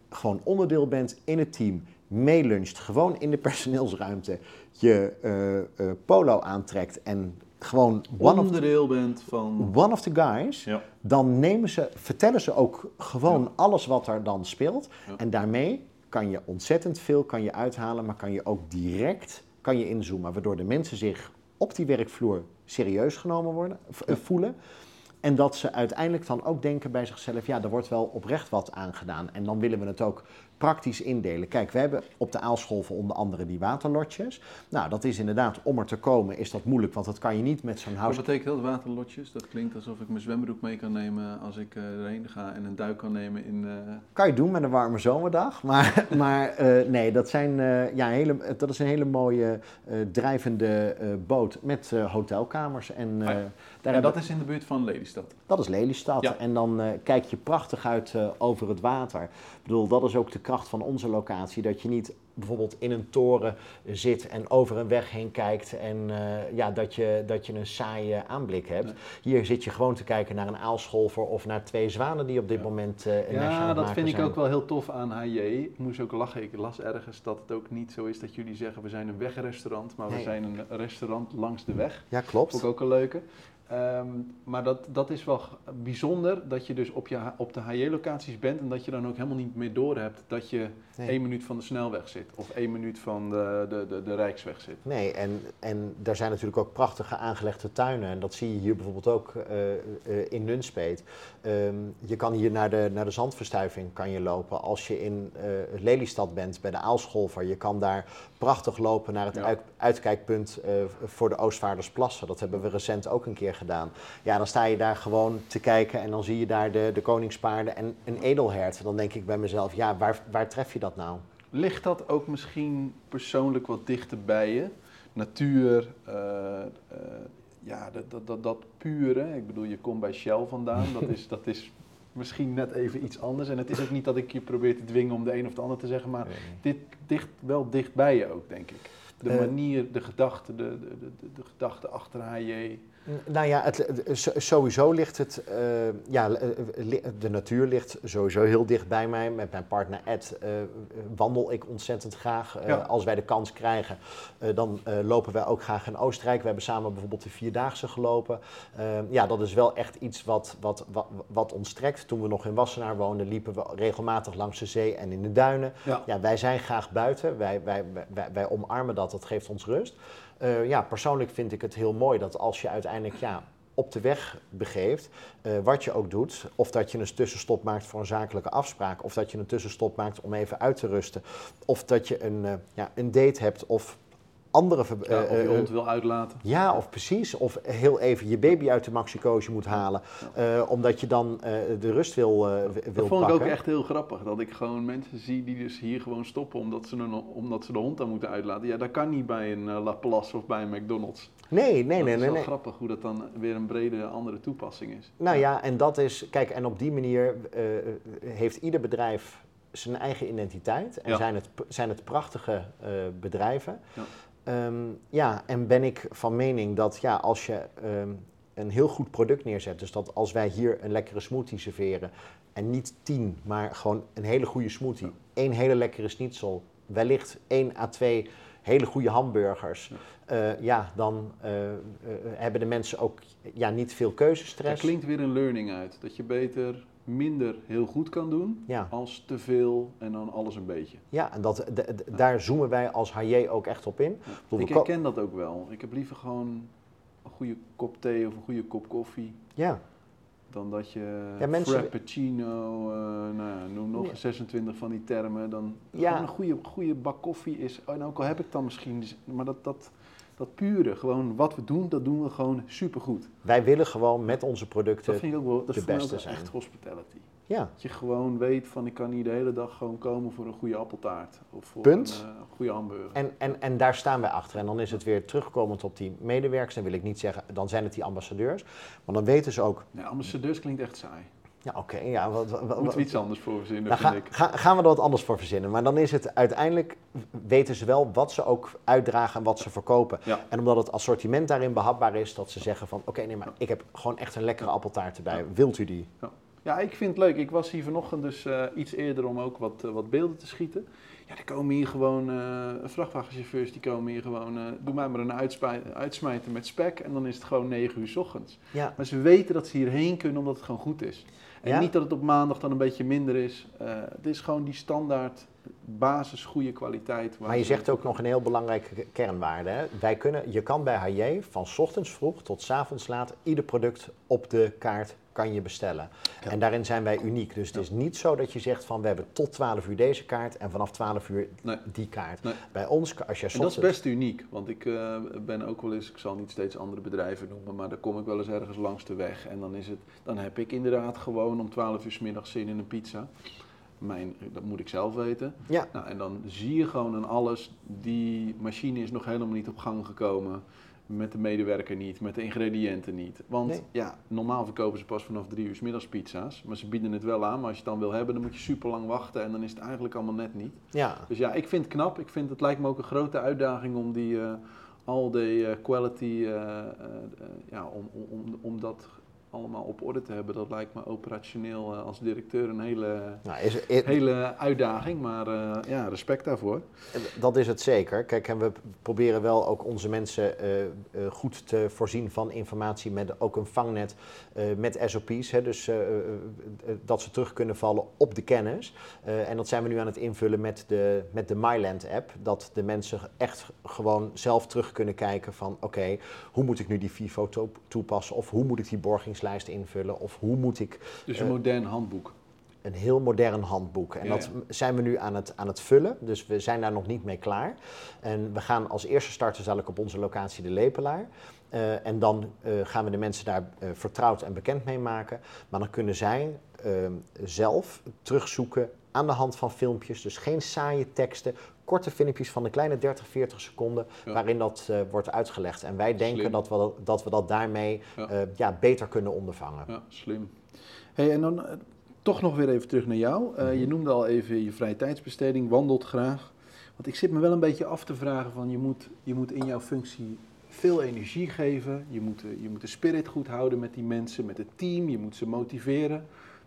gewoon onderdeel bent in het team, meeluncht, gewoon in de personeelsruimte, je eh, eh, polo aantrekt en gewoon one of, Onderdeel bent van... one of the guys, Ja. dan nemen ze, vertellen ze ook gewoon Ja. alles wat er dan speelt. Ja. En daarmee kan je ontzettend veel kan je uithalen, maar kan je ook direct kan je inzoomen, waardoor de mensen zich op die werkvloer serieus genomen worden, eh, voelen. En dat ze uiteindelijk dan ook denken bij zichzelf, ja, er wordt wel oprecht wat aangedaan. En dan willen we het ook praktisch indelen. Kijk, we hebben op de aalscholven onder andere die waterlotjes. Nou, dat is inderdaad, om er te komen is dat moeilijk, want dat kan je niet met zo'n Wat house... betekent dat, waterlotjes? Dat klinkt alsof ik mijn zwembroek mee kan nemen als ik eh, erheen ga en een duik kan nemen in... eh, Kan je doen met een warme zomerdag, maar, maar eh, nee, dat, zijn, ja, hele, dat is een hele mooie drijvende boot met hotelkamers. En, Ah ja. daar en dat is in de buurt van Lelystad. dat is Lelystad. Ja. En dan kijk je prachtig uit over het water. Ik bedoel, dat is ook de kracht van onze locatie. Dat je niet bijvoorbeeld in een toren zit en over een weg heen kijkt. En eh, ja, dat, je, dat je een saaie aanblik hebt. Nee. Hier zit je gewoon te kijken naar een aalscholver of naar twee zwanen die op dit Ja. moment eh een nestje aan Ja, het dat maken vind ik ook wel heel tof aan HJ. Ik moest ook lachen. Ik las ergens dat het ook niet zo is dat jullie zeggen we zijn een wegrestaurant, maar we zijn een restaurant langs de weg. Ja, klopt. Vond ik ook een leuke. Ehm, maar dat, dat is wel bijzonder dat je dus op, je, op de HJ-locaties bent en dat je dan ook helemaal niet meer doorhebt dat je Nee. één minuut van de snelweg zit of één minuut van de, de, de, de Rijksweg zit. Nee, en, en daar zijn natuurlijk ook prachtige aangelegde tuinen. En dat zie je hier bijvoorbeeld ook eh, eh, in Nunspeet. Ehm, je kan hier naar de, naar de zandverstuiving kan je lopen. Als je in eh, Lelystad bent bij de Aalscholver, je kan daar prachtig lopen naar het Ja. uit- uitkijkpunt voor de Oostvaardersplassen. Dat hebben we recent ook een keer gedaan. Ja, dan sta je daar gewoon te kijken en dan zie je daar de, de koningspaarden en een edelhert. Dan denk ik bij mezelf, ja, waar, waar tref je dat nou? Ligt dat ook misschien persoonlijk wat dichter bij je? Natuur, eh, eh, ja, dat, dat, dat, dat pure. Ik bedoel, je komt bij Shell vandaan. Dat is, dat is misschien net even iets anders. En het is ook niet dat ik je probeer te dwingen om de een of de ander te zeggen, maar dit ligt wel dicht bij je ook, denk ik. De Eh. manier, de gedachte, de, de, de, de, de gedachte achter HJ. Nou ja, het, het- so- sowieso ligt het, eh, ja, eh, li- de natuur ligt sowieso heel dicht bij mij. Met mijn partner Ed eh, wandel ik ontzettend graag. Eh, Ja. Als wij de kans krijgen, eh, dan eh, lopen wij ook graag in Oostenrijk. We hebben samen bijvoorbeeld de Vierdaagse gelopen. Eh, ja, dat is wel echt iets wat, wat, wat, wat ons trekt. Toen we nog in Wassenaar woonden, liepen we regelmatig langs de zee en in de duinen. Ja. Ja, wij zijn graag buiten. Wij, wij, wij, wij omarmen dat. Dat geeft ons rust. Eh, ja, persoonlijk vind ik het heel mooi dat als je uiteindelijk ja, op de weg begeeft, eh, wat je ook doet, of dat je een tussenstop maakt voor een zakelijke afspraak, of dat je een tussenstop maakt om even uit te rusten, of dat je een, eh, ja, een date hebt of andere... Ja, eh, of je eh, hond wil uitlaten. ja, of precies. Of heel even je baby uit de maxicoze moet halen, eh, omdat je dan eh, de rust wil, eh, wil Dat vond pakken. ik ook echt heel grappig. Dat ik gewoon mensen zie die dus hier gewoon stoppen omdat ze, een, omdat ze de hond aan moeten uitlaten. Ja, dat kan niet bij een eh, La Place of bij een McDonald's. Nee, nee, dat nee, is nee. wel nee. grappig hoe dat dan weer een brede andere toepassing is. Nou ja, en dat is, kijk, en op die manier eh, heeft ieder bedrijf zijn eigen identiteit en Ja. zijn, het, zijn het prachtige eh, bedrijven. Ja. Ehm, ja, en ben ik van mening dat ja, als je ehm, een heel goed product neerzet, dus dat als wij hier een lekkere smoothie serveren en niet tien, maar gewoon een hele goede smoothie, één hele lekkere schnitzel, wellicht één à twee hele goede hamburgers, ja, ja dan eh, eh, hebben de mensen ook ja, niet veel Er keuzestress. klinkt weer een learning uit. Dat je beter minder heel goed kan doen Ja. als te veel en dan alles een beetje. Ja, en dat, daar zoomen wij als HJ ook echt op in. Ik herken dat ook wel. Ik heb liever gewoon een goede kop thee of een goede kop koffie. Ja, Dan dat je Ja, mensen- frappuccino, eh, nou, ja, noem nog Ja. 26 van die termen. Dan Ja. een goede, goede bak koffie is, en ook al heb ik dan misschien, maar dat, dat, dat pure, gewoon wat we doen, dat doen we gewoon supergoed. Wij willen gewoon met onze producten. Dat vind ik ook wel, dat de beste zijn. echt hospitality. Ja, Dat je gewoon weet van ik kan hier de hele dag gewoon komen voor een goede appeltaart. Of voor Punt. een eh, goede hamburger. en, en, en daar staan wij achter. En dan is het weer terugkomend op die medewerkers. Dan wil ik niet zeggen, dan zijn het die ambassadeurs. Maar dan weten ze ook, Nee, ambassadeurs klinkt echt saai. Ja oké, ja, wat, wat, moeten we iets anders voor verzinnen, Daar vind ga- ik. ga- gaan we er wat anders voor verzinnen. Maar dan is het uiteindelijk, weten ze wel wat ze ook uitdragen en wat ze verkopen. Ja. En omdat het assortiment daarin behapbaar is, dat ze zeggen van, oké, nee, maar ik heb gewoon echt een lekkere appeltaart erbij. Wilt u die? Ja, ik vind het leuk. Ik was hier vanochtend dus eh, iets eerder om ook wat, eh, wat beelden te schieten. Ja, er komen hier gewoon eh, vrachtwagenchauffeurs, die komen hier gewoon... eh, doe mij maar een uitsmijter met spek en dan is het gewoon 9 uur 's ochtends. Ja, Maar ze weten dat ze hierheen kunnen omdat het gewoon goed is. En Ja? niet dat het op maandag dan een beetje minder is. Eh, het is gewoon die standaard basis goede kwaliteit. maar je ze- zegt ook nog een heel belangrijke kernwaarde. Hè? Wij kunnen, je kan bij HJ van 's ochtends vroeg tot 's avonds laat ieder product op de kaart kan je bestellen. Ja. En daarin zijn wij uniek. Dus het is niet zo dat je zegt van we hebben tot 12 uur deze kaart en vanaf 12 uur Nee. die kaart. Nee. Bij ons, als je En dat is best uniek, want ik eh, ben ook wel eens, ik zal niet steeds andere bedrijven noemen, maar dan kom ik wel eens ergens langs de weg. En dan, is het, dan heb ik inderdaad gewoon om 12 uur 's middags zin in een pizza. Mijn, dat moet ik zelf weten. Ja, Nou, en dan zie je gewoon aan alles, die machine is nog helemaal niet op gang gekomen. Met de medewerker niet, met de ingrediënten niet. Want Nee. ja, normaal verkopen ze pas vanaf drie uur middags pizza's. Maar ze bieden het wel aan, maar als je het dan wil hebben, dan moet je super lang wachten. En dan is het eigenlijk allemaal net niet. ja. Dus ja, ik vind het knap. Ik vind het lijkt me ook een grote uitdaging om die eh al die eh, quality, eh, ja, om, om, om, om dat allemaal op orde te hebben. Dat lijkt me operationeel eh, als directeur een hele, Nou, is, is- hele uitdaging. Maar eh, ja, respect daarvoor. Dat is het zeker. Kijk, en we proberen wel ook onze mensen eh, goed te voorzien van informatie met ook een vangnet met SOP's. Hè, dus dat ze terug kunnen vallen op de kennis. En dat zijn we nu aan het invullen met de, met de Myland app. Dat de mensen echt gewoon zelf terug kunnen kijken van oké, hoe moet ik nu die FIFO to- toepassen? Of hoe moet ik die borgingslijst invullen? Of hoe moet ik Dus een Eh, modern handboek. een heel modern handboek. En Ja, dat ja. zijn we nu aan het, aan het vullen. Dus we zijn daar nog niet mee klaar. En we gaan als eerste starten dadelijk op onze locatie de Lepelaar. Eh, en dan eh, gaan we de mensen daar vertrouwd en bekend mee maken. Maar dan kunnen zij zelf terugzoeken aan de hand van filmpjes. Dus geen saaie teksten. Korte filmpjes van een kleine 30, 40 seconden Ja. waarin dat eh, wordt uitgelegd. En wij denken Slim. dat we, dat- dat we dat daarmee Ja. eh, ja, beter kunnen ondervangen. Ja, slim. Hey, en dan eh, toch nog weer even terug naar jou. Eh, Mhm. Je noemde al even je vrije tijdsbesteding, wandelt graag. Want ik zit me wel een beetje af te vragen van je moet, je moet in jouw functie veel energie geven. Je moet, je moet de spirit goed houden met die mensen, met het team. Je moet ze motiveren.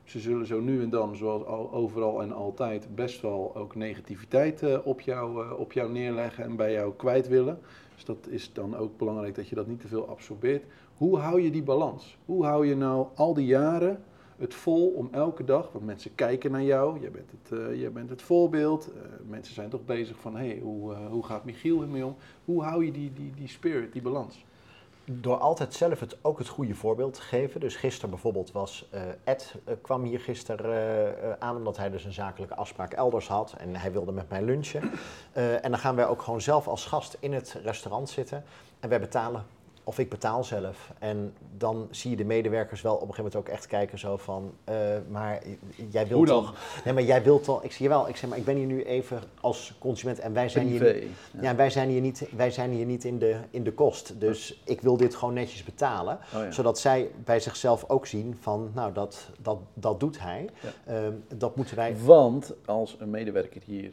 Ze zullen zo nu en dan, zoals al, overal en altijd, best wel ook negativiteit eh, op, jou, eh, op jou neerleggen en bij jou kwijt willen. Dus dat is dan ook belangrijk dat je dat niet te veel absorbeert. Hoe hou je die balans? Hoe hou je nou al die jaren het vol om elke dag, want mensen kijken naar jou, jij bent het, eh, jij bent het voorbeeld, mensen zijn toch bezig van, hé, hey, hoe, hoe gaat Michiel ermee om? Hoe hou je die, die, die spirit, die balans? Door altijd zelf het, ook het goede voorbeeld te geven. Dus gisteren bijvoorbeeld was eh, Ed eh, kwam hier gisteren eh, aan omdat hij dus een zakelijke afspraak elders had en hij wilde met mij lunchen. En dan gaan wij ook gewoon zelf als gast in het restaurant zitten en wij betalen. Of ik betaal zelf. En dan zie je de medewerkers wel op een gegeven moment ook echt kijken zo van, eh, maar jij wilt Hoe dan? toch... Nee, maar jij wilt toch... Ik zie je wel, ik zeg maar, ik ben hier nu even als consument en wij zijn hier Privé. ja, wij zijn hier niet, wij zijn hier niet in, de, in de kost. Dus ik wil dit gewoon netjes betalen. Oh ja. Zodat zij bij zichzelf ook zien van, nou, dat, dat, dat doet hij. Ja. Ehm, dat moeten wij... Want als een medewerker hier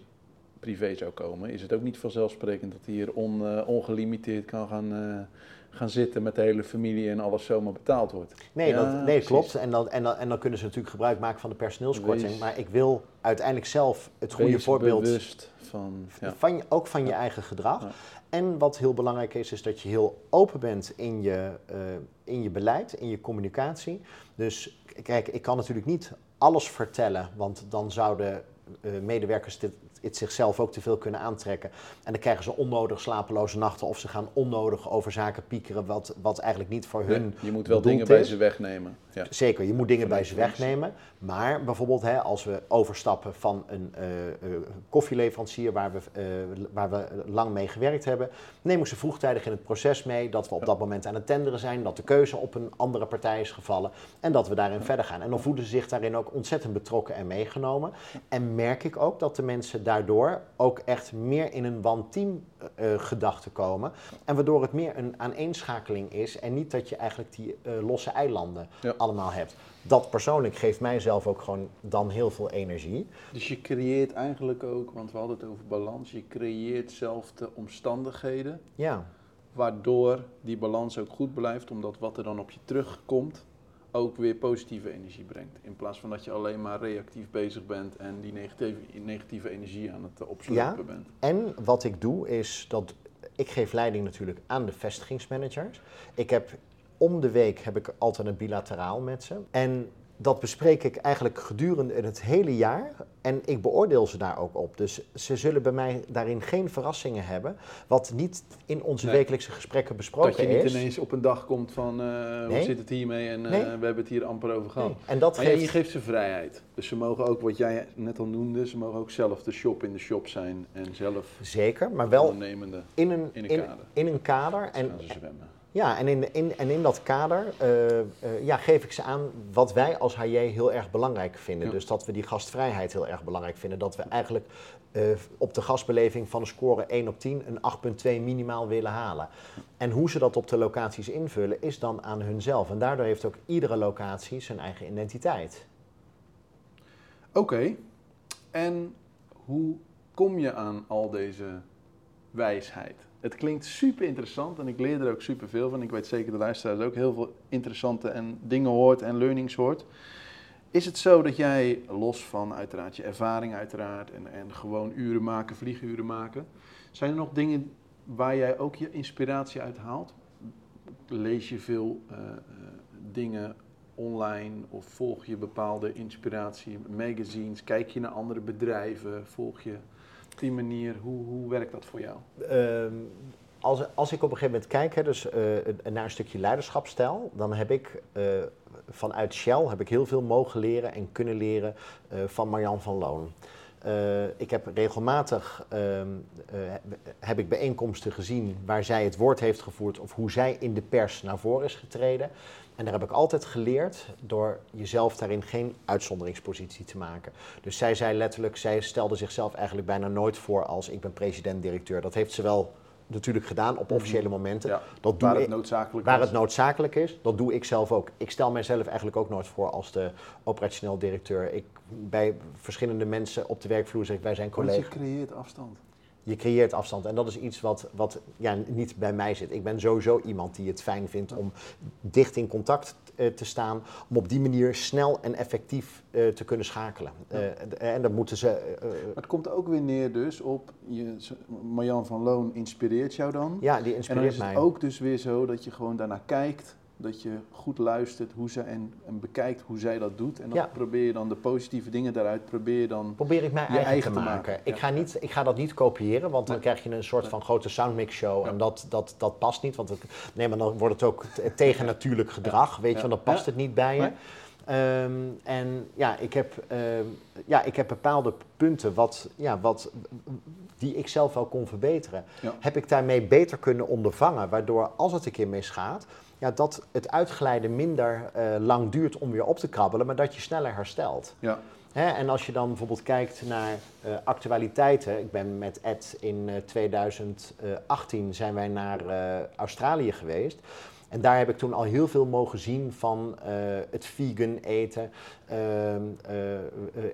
privé zou komen, is het ook niet vanzelfsprekend dat hij hier on, eh, ongelimiteerd kan gaan, eh, gaan zitten met de hele familie en alles zomaar betaald wordt. Nee, Ja, dat, nee klopt. En dan, en, dan, en dan kunnen ze natuurlijk gebruik maken van de personeelskorting. Wees- Maar ik wil uiteindelijk zelf het goede voorbeeld... bewust van. Ja. Van je, ook van je eigen gedrag. En wat heel belangrijk is, is dat je heel open bent in je, eh, in je beleid, in je communicatie. Dus kijk, ik kan natuurlijk niet alles vertellen, want dan zouden medewerkers dit, het zichzelf ook te veel kunnen aantrekken. En dan krijgen ze onnodig slapeloze nachten of ze gaan onnodig over zaken piekeren wat, wat eigenlijk niet voor hun. Nee, je moet wel dingen bij ze wegnemen. Ja. Zeker, je moet dingen bij ze wegnemen. Maar bijvoorbeeld hè, als we overstappen van een eh, eh, koffieleverancier waar we, eh, waar we lang mee gewerkt hebben, neem ik ze vroegtijdig in het proces mee dat we op dat moment aan het tenderen zijn, dat de keuze op een andere partij is gevallen en dat we daarin verder gaan. En dan voelen ze zich daarin ook ontzettend betrokken en meegenomen. En merk ik ook dat de mensen daardoor ook echt meer in een one-team eh, eh, gedachte komen. En waardoor het meer een aaneenschakeling is en niet dat je eigenlijk die eh, losse eilanden Ja. allemaal hebt. Dat persoonlijk geeft mijzelf ook gewoon dan heel veel energie. Dus je creëert eigenlijk ook, want we hadden het over balans, je creëert zelf de omstandigheden Ja, waardoor die balans ook goed blijft, omdat wat er dan op je terugkomt ook weer positieve energie brengt. In plaats van dat je alleen maar reactief bezig bent en die negatieve, negatieve energie aan het eh, opslopen Ja. bent. En wat ik doe is dat ik geef leiding natuurlijk aan de vestigingsmanagers. Ik heb om de week heb ik altijd een bilateraal met ze. En dat bespreek ik eigenlijk gedurende het hele jaar. En ik beoordeel ze daar ook op. Dus ze zullen bij mij daarin geen verrassingen hebben. Wat niet in onze Nee. wekelijkse gesprekken besproken Dat je niet is. ineens op een dag komt van eh, hoe zit het hiermee en eh, Nee. we hebben het hier amper over gehad. Nee. En dat Maar ja, je geeft. geeft ze vrijheid. Dus ze mogen ook, wat jij net al noemde, ze mogen ook zelf de shop in de shop zijn en zelf Zeker, maar wel ondernemende in een, in een kader. in een kader. En, gaan ze zwemmen. Ja, en in, in, en in dat kader eh, eh, ja, geef ik ze aan wat wij als HJ heel erg belangrijk vinden. Ja. Dus dat we die gastvrijheid heel erg belangrijk vinden. Dat we eigenlijk eh, op de gastbeleving van een score 1 op 10 een 8,2 minimaal willen halen. En hoe ze dat op de locaties invullen is dan aan hunzelf. En daardoor heeft ook iedere locatie zijn eigen identiteit. Oké, en hoe kom je aan al deze wijsheid? Het klinkt super interessant en ik leer er ook super veel van. Ik weet zeker de luisteraars ook heel veel interessante en dingen hoort en learnings hoort. Is het zo dat jij, los van uiteraard je ervaring uiteraard en, en gewoon uren maken, vlieguren maken, zijn er nog dingen waar jij ook je inspiratie uit haalt? Lees je veel eh, eh, dingen online of volg je bepaalde inspiratie, magazines, kijk je naar andere bedrijven, volg je die manier, hoe, hoe werkt dat voor jou? Ehm, als, als ik op een gegeven moment kijk hè, dus, eh, naar een stukje leiderschapstijl, dan heb ik eh, vanuit Shell heb ik heel veel mogen leren en kunnen leren eh, van Marjan van Loon. Ik heb regelmatig ehm, eh, heb ik bijeenkomsten gezien waar zij het woord heeft gevoerd of hoe zij in de pers naar voren is getreden. En daar heb ik altijd geleerd door jezelf daarin geen uitzonderingspositie te maken. Dus zij zei letterlijk, zij stelde zichzelf eigenlijk bijna nooit voor als ik ben president-directeur. Dat heeft ze wel natuurlijk gedaan op officiële momenten. Ja, Dat doe waar het noodzakelijk waar het noodzakelijk is, dat doe ik zelf ook. Ik stel mijzelf eigenlijk ook nooit voor als de operationeel directeur. Ik, bij verschillende mensen op de werkvloer zeg ik, wij zijn Want je collega's. creëert afstand. Je creëert afstand en dat is iets wat, wat ja, niet bij mij zit. Ik ben sowieso iemand die het fijn vindt om dicht in contact eh, te staan, om op die manier snel en effectief eh, te kunnen schakelen. Ja. Eh, en dat moeten ze. Maar het komt ook weer neer dus op, je, Marjan van Loon inspireert jou dan. ja, die en dan inspireert is het mij. ook dus weer zo dat je gewoon daarnaar kijkt, dat je goed luistert hoe zij en, en bekijkt hoe zij dat doet. En dan Ja. probeer je dan de positieve dingen daaruit, probeer je dan... Probeer ik mij je eigen, eigen te maken. maken. Ik, Ja. ga niet, ik ga dat niet kopiëren, want dan Nee. krijg je een soort Nee. van grote soundmix show. Ja. En dat, dat, dat past niet. Want het, nee, maar dan wordt het ook tegen natuurlijk gedrag. Weet je, want dan past het niet bij je. Ehm, en ja ik, heb, ehm, ja, ik heb bepaalde punten wat, ja, wat, die ik zelf wel kon verbeteren. Heb ik daarmee beter kunnen ondervangen, waardoor als het een keer misgaat, ja, dat het uitglijden minder eh, lang duurt om weer op te krabbelen, maar dat je sneller herstelt. Ja, Hè, en als je dan bijvoorbeeld kijkt naar eh, actualiteiten. Ik ben met Ed in eh, 2018 zijn wij naar eh, Australië geweest. En daar heb ik toen al heel veel mogen zien van eh, het vegan eten. ehm, eh, eh,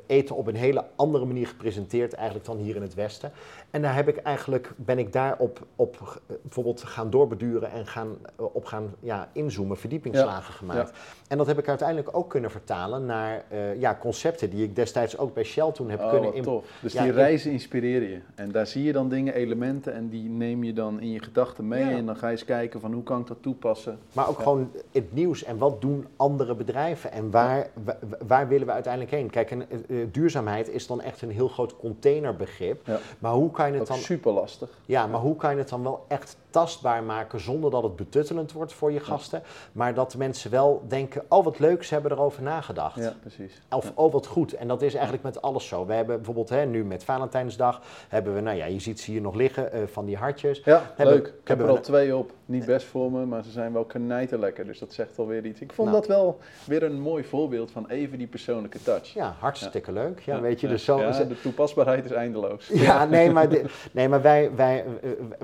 eten op een hele andere manier gepresenteerd eigenlijk dan hier in het Westen. En daar heb ik eigenlijk, ben ik daarop op, eh, bijvoorbeeld gaan doorbeduren en gaan, eh, op gaan ja, inzoomen, verdiepingsslagen gemaakt. En dat heb ik uiteindelijk ook kunnen vertalen naar eh, ja, concepten die ik destijds ook bij Shell toen heb oh, kunnen im- tof. Dus Ja, die reizen inspireren je. En daar zie je dan dingen, elementen en die neem je dan in je gedachten mee. En dan ga je eens kijken van hoe kan ik dat toepassen. Maar ook gewoon het nieuws en wat doen andere bedrijven en waar, wa- waar, willen we uiteindelijk heen? Kijk, en, duurzaamheid is dan echt een heel groot containerbegrip. Maar hoe kan je het dan super lastig. Ja, maar hoe kan je het dan wel echt tastbaar maken zonder dat het betuttelend wordt voor je gasten, maar dat de mensen wel denken, oh wat leuk, ze hebben erover nagedacht. Ja, precies. Of oh wat goed. En dat is eigenlijk met alles zo. We hebben bijvoorbeeld hè, nu met Valentijnsdag, hebben we, nou ja, je ziet ze hier nog liggen, eh, van die hartjes. Ja, Hebben- leuk. Ik heb er al twee op. Niet best voor me, maar ze zijn wel knijterlekker. Dus dat zegt alweer iets. Ik vond Nou. dat wel weer een mooi voorbeeld van even die persoonlijke touch. Ja, hartstikke leuk. Ja, weet je, dus zo... ja, de toepasbaarheid is eindeloos. Ja, nee, maar, de- nee, maar wij, wij,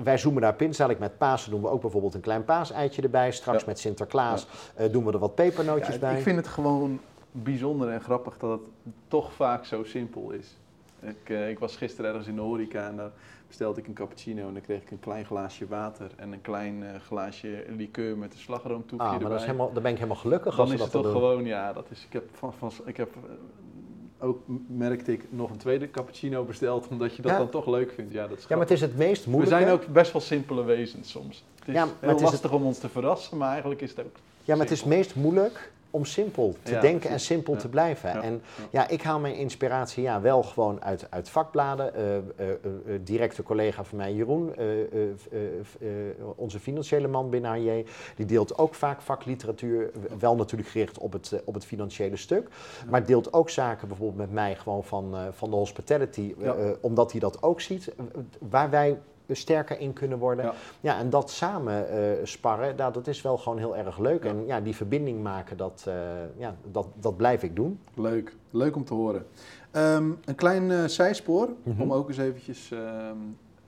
wij zoomen daar pin. Dadelijk met Pasen doen we ook bijvoorbeeld een klein paaseitje erbij. Straks met Sinterklaas eh, doen we er wat pepernootjes bij. ik vind het gewoon bijzonder en grappig dat het toch vaak zo simpel is. Ik, eh, ik was gisteren ergens in de horeca en daar bestelde ik een cappuccino en dan kreeg ik een klein glaasje water en een klein eh, glaasje liqueur met een slagroomtoefje Ah, maar erbij. dat is helemaal, dan ben ik helemaal gelukkig dan als we is dat het dan toch doen. gewoon, ja, dat is, ik heb, van, van, ik heb eh, ook merkte ik nog een tweede cappuccino besteld, omdat je dat Ja. dan toch leuk vindt. Ja, dat is Ja, maar het is het meest we moeilijke. zijn ook best wel simpele wezens soms. Het is Ja, maar heel het is lastig om ons te verrassen, maar eigenlijk is het ook Ja, maar het is meest moeilijk om simpel te Ja, denken en simpel Ja. te blijven. Ja. En Ja. ik haal mijn inspiratie ja, wel gewoon uit, uit vakbladen. Eh, directe collega van mij, Jeroen, onze financiële man binnen HJ, die deelt ook vaak vakliteratuur. Wel natuurlijk gericht op het, op het financiële stuk. Maar deelt ook zaken bijvoorbeeld met mij gewoon van, van de hospitality, omdat hij dat ook ziet. Waar wij sterker in kunnen worden. Ja. Ja, en dat samen eh, sparren, nou, dat is wel gewoon heel erg leuk. Ja. En ja, die verbinding maken, dat, eh, ja, dat, dat blijf ik doen. Leuk, leuk om te horen. Ehm, een klein eh, zijspoor, Mhm. om ook eens eventjes ehm,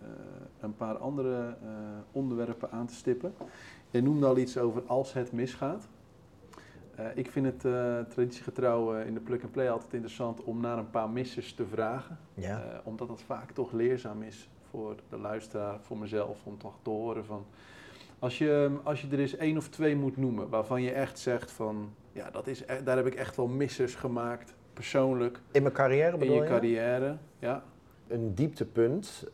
eh, een paar andere onderwerpen aan te stippen. Je noemde al iets over als het misgaat. Ik vind het eh, traditiegetrouw in de plug-and-play altijd interessant om naar een paar missers te vragen. Ja. Omdat dat vaak toch leerzaam is voor de luisteraar, voor mezelf, om toch te horen van... Als je, als je er eens één of twee moet noemen waarvan je echt zegt van... Ja, dat is, e- daar heb ik echt wel missers gemaakt, persoonlijk, In mijn carrière in bedoel je je? carrière. Ja, Een dieptepunt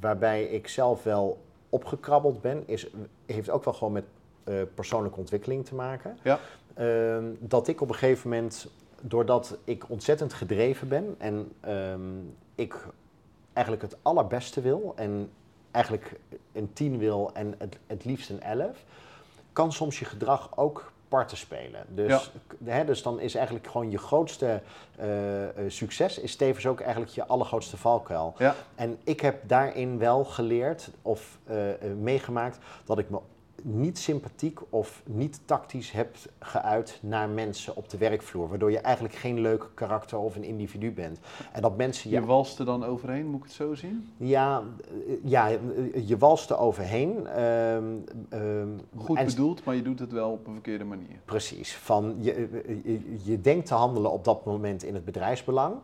waarbij ik zelf wel opgekrabbeld ben, is, heeft ook wel gewoon met eh, persoonlijke ontwikkeling te maken. Ja. Ehm, dat ik op een gegeven moment, doordat ik ontzettend gedreven ben en ehm, ik eigenlijk het allerbeste wil en eigenlijk een 10 wil en het, het liefst een 11, kan soms je gedrag ook parten spelen. Dus, hè, dus dan is eigenlijk gewoon je grootste eh, eh, succes is tevens ook eigenlijk je allergrootste valkuil. ja, En ik heb daarin wel geleerd of eh, meegemaakt dat ik me niet sympathiek of niet tactisch heb geuit naar mensen op de werkvloer. Waardoor je eigenlijk geen leuk karakter of een individu bent. En dat mensen je je walst er dan overheen, moet ik het zo zien? ja, eh, ja, eh, je walst er overheen. ehm, ehm, Goed en- bedoeld, maar je doet het wel op een verkeerde manier. Precies. Van je, eh, je, je denkt te handelen op dat moment in het bedrijfsbelang.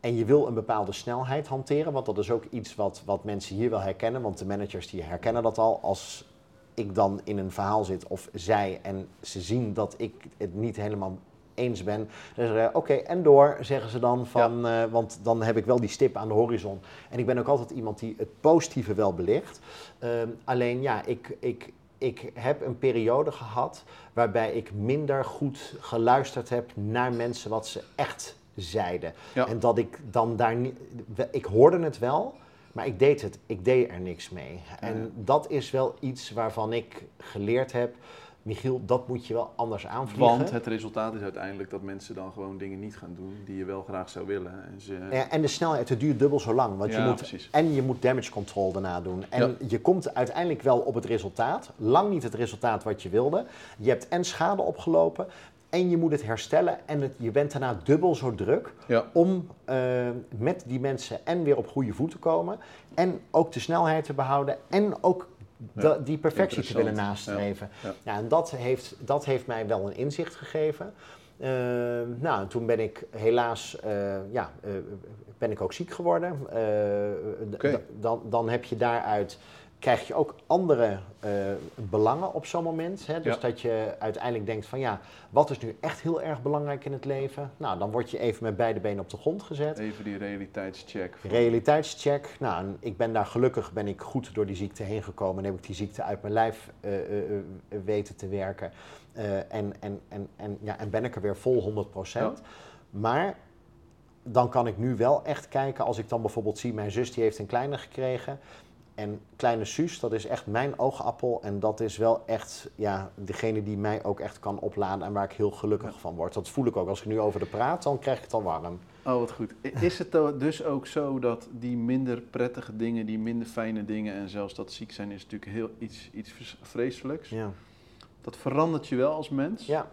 En je wil een bepaalde snelheid hanteren. Want dat is ook iets wat, wat mensen hier wel herkennen. Want de managers die herkennen dat al. Als ik dan in een verhaal zit of zij en ze zien dat ik het niet helemaal eens ben. Ze, oké, en door, zeggen ze dan. Van, eh, want dan heb ik wel die stip aan de horizon. En ik ben ook altijd iemand die het positieve wel belicht. Ehm, alleen ja, ik, ik, ik heb een periode gehad waarbij ik minder goed geluisterd heb naar mensen wat ze echt zeiden. Ja. En dat ik dan daar niet. Ik hoorde het wel, maar ik deed het. Ik deed er niks mee. En Ja. dat is wel iets waarvan ik geleerd heb. Michiel, dat moet je wel anders aanvliegen. Want het resultaat is uiteindelijk dat mensen dan gewoon dingen niet gaan doen die je wel graag zou willen. En ze, Ja, en de snelheid, het duurt dubbel zo lang. Want je Ja, moet, precies. en je moet damage control daarna doen. En Ja. je komt uiteindelijk wel op het resultaat. Lang niet het resultaat wat je wilde. Je hebt en schade opgelopen. En je moet het herstellen. En het, je bent daarna dubbel zo druk ja. om eh, met die mensen en weer op goede voet te komen. En ook de snelheid te behouden. En ook de- die perfectie te willen nastreven. Ja, en dat heeft, dat heeft mij wel een inzicht gegeven. Eh, nou, en toen ben ik helaas, eh, ja, ben ik ook ziek geworden. Dan, dan heb je daaruit krijg je ook andere eh, belangen op zo'n moment. Hè? Dus Ja. dat je uiteindelijk denkt van ja, wat is nu echt heel erg belangrijk in het leven? Nou, dan word je even met beide benen op de grond gezet. Even die realiteitscheck. Realiteitscheck. Nou, en ik ben daar gelukkig ben ik goed door die ziekte heen gekomen en heb ik die ziekte uit mijn lijf eh, eh, weten te werken. En, en, en, en, ja, en ben ik er weer vol 100%. Maar dan kan ik nu wel echt kijken, als ik dan bijvoorbeeld zie, mijn zus die heeft een kleine gekregen. En kleine Suus, dat is echt mijn oogappel. En dat is wel echt ja, degene die mij ook echt kan opladen en waar ik heel gelukkig van word. Dat voel ik ook. Als ik nu over de praat, dan krijg ik het al warm. Oh, wat goed. Is het dus ook zo dat die minder prettige dingen, die minder fijne dingen en zelfs dat ziek zijn is natuurlijk heel iets, iets vreselijks. Ja. Dat verandert je wel als mens. ja.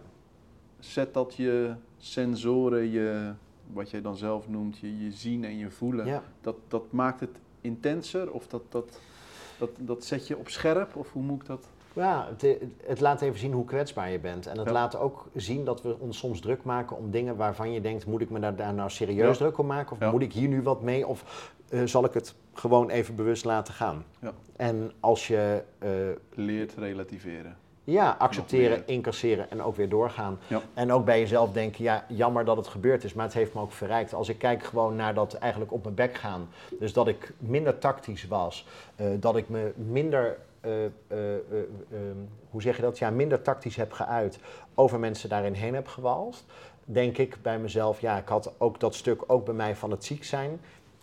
Zet dat je sensoren, je, wat jij dan zelf noemt, je, je zien en je voelen, ja. dat, dat maakt het intenser of dat, dat, dat, dat zet je op scherp of hoe moet ik dat? Ja, het, het laat even zien hoe kwetsbaar je bent. En het Ja. laat ook zien dat we ons soms druk maken om dingen waarvan je denkt: moet ik me daar, daar nou serieus Ja. druk om maken? Of Ja. moet ik hier nu wat mee? Of eh, zal ik het gewoon even bewust laten gaan? Ja. En als je eh, Leert relativeren. Ja, accepteren, incasseren en ook weer doorgaan. Ja. En ook bij jezelf denken: ja, jammer dat het gebeurd is, maar het heeft me ook verrijkt. Als ik kijk gewoon naar dat eigenlijk op mijn bek gaan. Dus dat ik minder tactisch was, eh, dat ik me minder. eh, eh, eh, ehm, hoe zeg je dat? Ja, minder tactisch heb geuit, over mensen daarin heen heb gewalst. Denk ik bij mezelf, ja, ik had ook dat stuk, ook bij mij van het ziek zijn,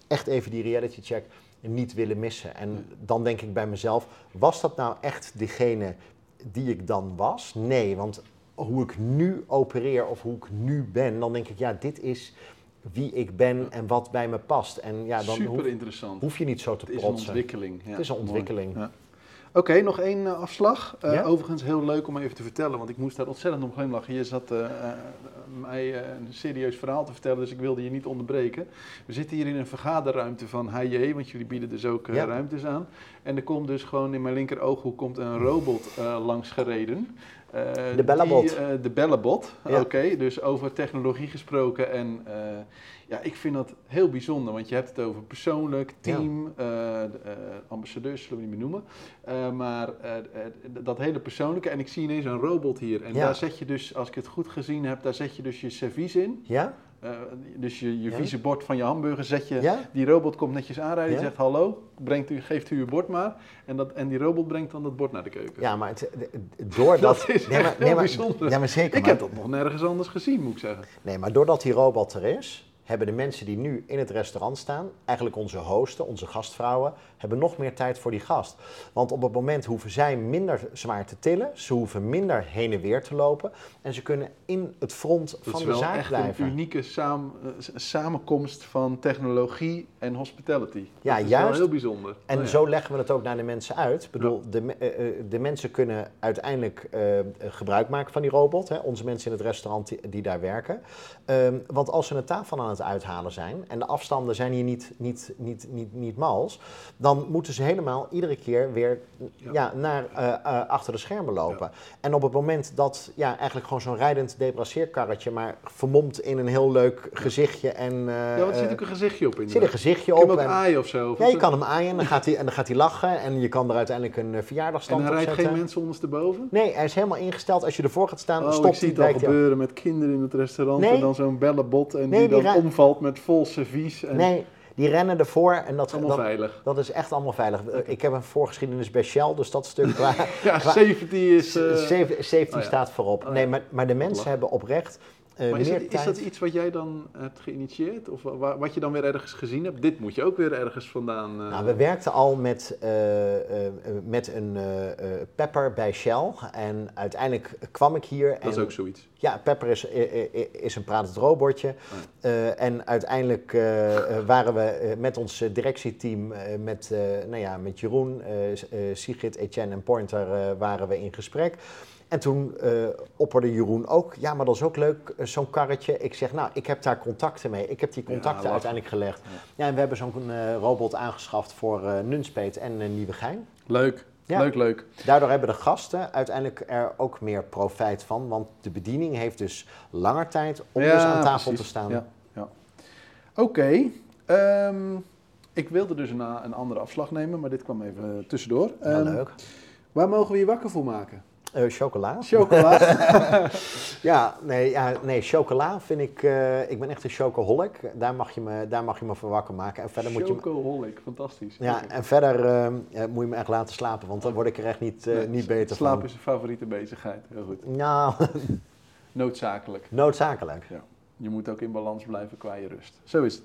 echt even die reality check niet willen missen. En dan denk ik bij mezelf, was dat nou echt degene die ik dan was? Nee, want hoe ik nu opereer of hoe ik nu ben, dan denk ik, ja, dit is wie ik ben en wat bij me past. En ja, dan Super hoef, interessant. hoef je niet zo te Het is een protsen. ontwikkeling. Ja, Het is een ontwikkeling. Ja. Oké, nog één eh, afslag. Eh, Ja? Overigens heel leuk om even te vertellen, want ik moest daar ontzettend om glimlachen. Je zat eh, mij een serieus verhaal te vertellen, dus ik wilde je niet onderbreken. We zitten hier in een vergaderruimte van HJ, want jullie bieden dus ook Ja. ruimtes aan. En er komt dus gewoon in mijn linker ooghoek komt een robot langs gereden. Eh, De Bellabot. die, eh, de Bellabot, Ja. oké. dus over technologie gesproken en... eh, ja, ik vind dat heel bijzonder, want je hebt het over persoonlijk, team, de, ambassadeurs zullen we niet meer noemen. Maar dat hele persoonlijke, en ik zie ineens een robot hier. En Ja. daar zet je dus, als ik het goed gezien heb, daar zet je dus je servies in. Ja? Eh, dus je, je Ja. vieze bord van je hamburger zet je, Ja? die robot komt netjes aanrijden, Ja. zegt hallo, brengt u, geeft u uw bord maar. En, dat, en die robot brengt dan dat bord naar de keuken. Ja, maar het, doordat... Dat is nee, maar, nee, maar, bijzonder. Ja, maar zeker. Ik maar- heb dat nog nergens anders gezien, moet ik zeggen. Nee, maar doordat die robot er is, hebben de mensen die nu in het restaurant staan, eigenlijk onze hosten, onze gastvrouwen, hebben nog meer tijd voor die gast. Want op het moment hoeven zij minder zwaar te tillen, ze hoeven minder heen en weer te lopen en ze kunnen in het front Dat van is de zaak blijven. een unieke saam- eh, samenkomst van technologie en hospitality. Ja, dat is juist. wel heel bijzonder. En Oh ja. zo leggen we het ook naar de mensen uit. Ik bedoel, de, eh, eh, de mensen kunnen uiteindelijk gebruik maken van die robot. Hè, onze mensen in het restaurant die, die daar werken. Ehm, want als ze een tafel aan het uithalen zijn en de afstanden zijn hier niet, niet, niet, niet, niet mals, dan moeten ze helemaal iedere keer weer ja. Ja. naar eh, eh, achter de schermen lopen. En op het moment dat ja, eigenlijk gewoon zo'n rijdend debraceerkarretje, maar vermomd in een heel leuk gezichtje en eh, Ja, want er zit ook een gezichtje op in. zit een gezichtje Kun je op. hem ook en- aaien of zo? Of ja, wat- je kan hem aaien en dan gaat hij, en dan gaat hij lachen en je kan er uiteindelijk een eh, En verjaardagstand hij op rijdt geen mensen ondersteboven? Nee, hij is helemaal ingesteld. Als je ervoor gaat staan, dan Oh, ik stopt zie hij. het al wijkt hij af. gebeuren met kinderen in het restaurant Nee. en dan zo'n bellenbot en Nee, die die dan omvalt met vol servies. En Nee, die rennen ervoor en dat, allemaal dat, veilig. dat is echt allemaal veilig. Ik heb een voorgeschiedenis bij Shell, dus dat stuk waar... Ja, Qua- safety is... eh, Safety safety oh ja. staat voorop. Oh nee, maar, maar de mensen hebben oprecht maar is, dat, is iets wat jij dan hebt geïnitieerd? Of wa- wa- wat je dan weer ergens gezien hebt? Dit moet je ook weer ergens vandaan... eh, Nou, we werkten al met, eh, eh, eh, met een eh, eh, pepper bij Shell. En uiteindelijk kwam ik hier. dat is en, ook zoiets. Ja, Pepper is, is een pratend robotje. Eh, en uiteindelijk eh, eh, waren we eh, met ons eh, directieteam, eh, met, eh, nou ja, met Jeroen, eh, eh, Sigrid, Etienne en Pointer, eh, waren we in gesprek. En toen eh, opperde Jeroen ook, ja, maar dat is ook leuk, eh, zo'n karretje. Ik zeg, nou, ik heb daar contacten mee. Ik heb die contacten uiteindelijk gelegd. Ja. en we hebben zo'n eh, robot aangeschaft voor eh Nunspeet en Nieuwegein. Leuk, Ja. leuk, leuk. Daardoor hebben de gasten uiteindelijk er ook meer profijt van. Want de bediening heeft dus langer tijd om dus aan tafel precies. te staan. Ja, ja. Oké. ehm, ik ik wilde dus een, een andere afslag nemen, maar dit kwam even tussendoor. Ehm, leuk. Waar mogen we je wakker voor maken? Eh, chocola. Chocola. Ja, nee, ja, nee, chocola vind ik... eh, ik ben echt een chocoholic. Daar mag je me, daar mag je me voor wakker maken. En verder moet je... me- Chocoholic, fantastisch. Ja, en verder eh, eh, moet je me echt laten slapen, want dan word ik er echt niet, eh, Nee, niet beter Slaap van. is een favoriete bezigheid. Heel goed. Nou, Noodzakelijk. noodzakelijk. Je moet ook in balans blijven qua je rust. Zo is het.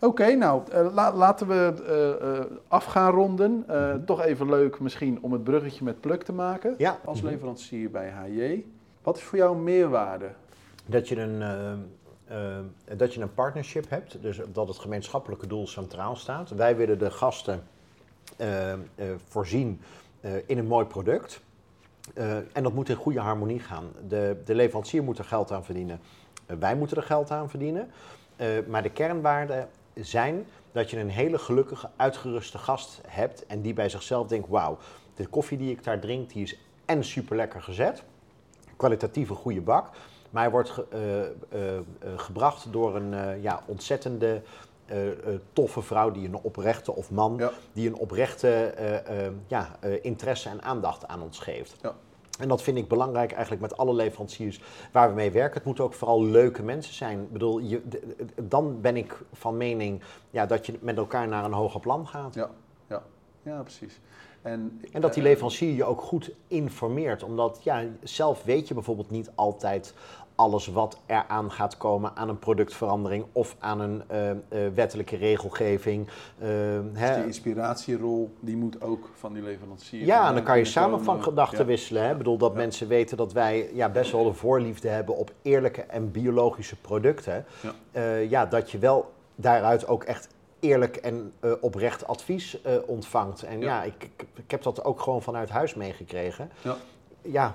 Oké, nou eh, la- laten we af gaan ronden. Eh, Toch even leuk misschien om het bruggetje met Pluk te maken. Ja, Als leverancier bij HJ. Wat is voor jou een meerwaarde? dat je een, dat je een partnership hebt, dus dat het gemeenschappelijke doel centraal staat. Wij willen de gasten voorzien in een mooi product. En dat moet in goede harmonie gaan. De, de leverancier moet er geld aan verdienen. Eh, wij moeten er geld aan verdienen. Eh, maar de kernwaarden zijn dat je een hele gelukkige, uitgeruste gast hebt. En die bij zichzelf denkt: wauw, de koffie die ik daar drink, die is en super lekker gezet. Kwalitatieve goede bak. Maar hij wordt ge- eh, gebracht door een ja, ontzettende. toffe vrouw die een oprechte of man Ja. die een oprechte ja, interesse en aandacht aan ons geeft. Ja. En dat vind ik belangrijk eigenlijk met alle leveranciers waar we mee werken. Het moeten ook vooral leuke mensen zijn. Ik bedoel, je, dan ben ik van mening ja, dat je met elkaar naar een hoger plan gaat. Ja, ja. ja precies. En, En dat die eh, leverancier je ook goed informeert. Omdat ja, zelf weet je bijvoorbeeld niet altijd alles wat eraan gaat komen aan een productverandering of aan een eh, eh, wettelijke regelgeving. Hè. Dus die inspiratierol, die moet ook van die leverancier. Ja, en dan kan je samen van gedachten Ja. wisselen. Hè? Ik bedoel dat Ja. mensen weten dat wij ja, best wel een voorliefde hebben op eerlijke en biologische producten. Ja. Ja, dat je wel daaruit ook echt eerlijk en oprecht advies ontvangt. En ja, Ja. ik, ik, ik heb dat ook gewoon vanuit huis meegekregen. Ja. Ja,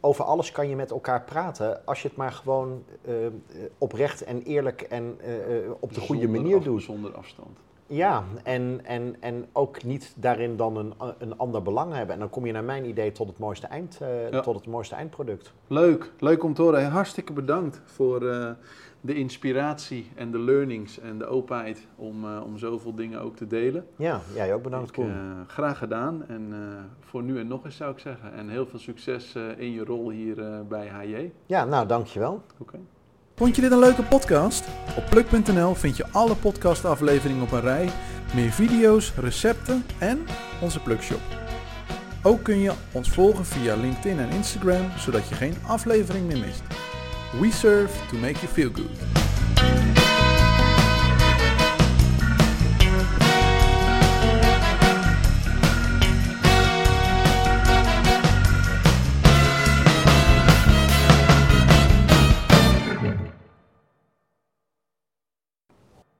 over alles kan je met elkaar praten als je het maar gewoon eh, eh, oprecht en eerlijk en eh, eh, op de goede manier af- doet. Zonder afstand. Ja, en, en, en ook niet daarin dan een, een ander belang hebben. En dan kom je naar mijn idee tot het mooiste, eind, Ja. tot het mooiste eindproduct. Leuk, leuk om te horen. Hartstikke bedankt voor de inspiratie en de learnings en de openheid om, eh, om zoveel dingen ook te delen. Ja, jij ook bedankt, Ik, Koen. eh, graag gedaan en eh, voor nu en nog eens zou ik zeggen. En heel veel succes eh, in je rol hier eh, bij HJ. Ja, nou, dankjewel. Oké. Vond je dit een leuke podcast? Op pluk.nl vind je alle podcastafleveringen op een rij, meer video's, recepten en onze Plukshop. Ook kun je ons volgen via LinkedIn en Instagram, zodat je geen aflevering meer mist. We serve to make you feel good.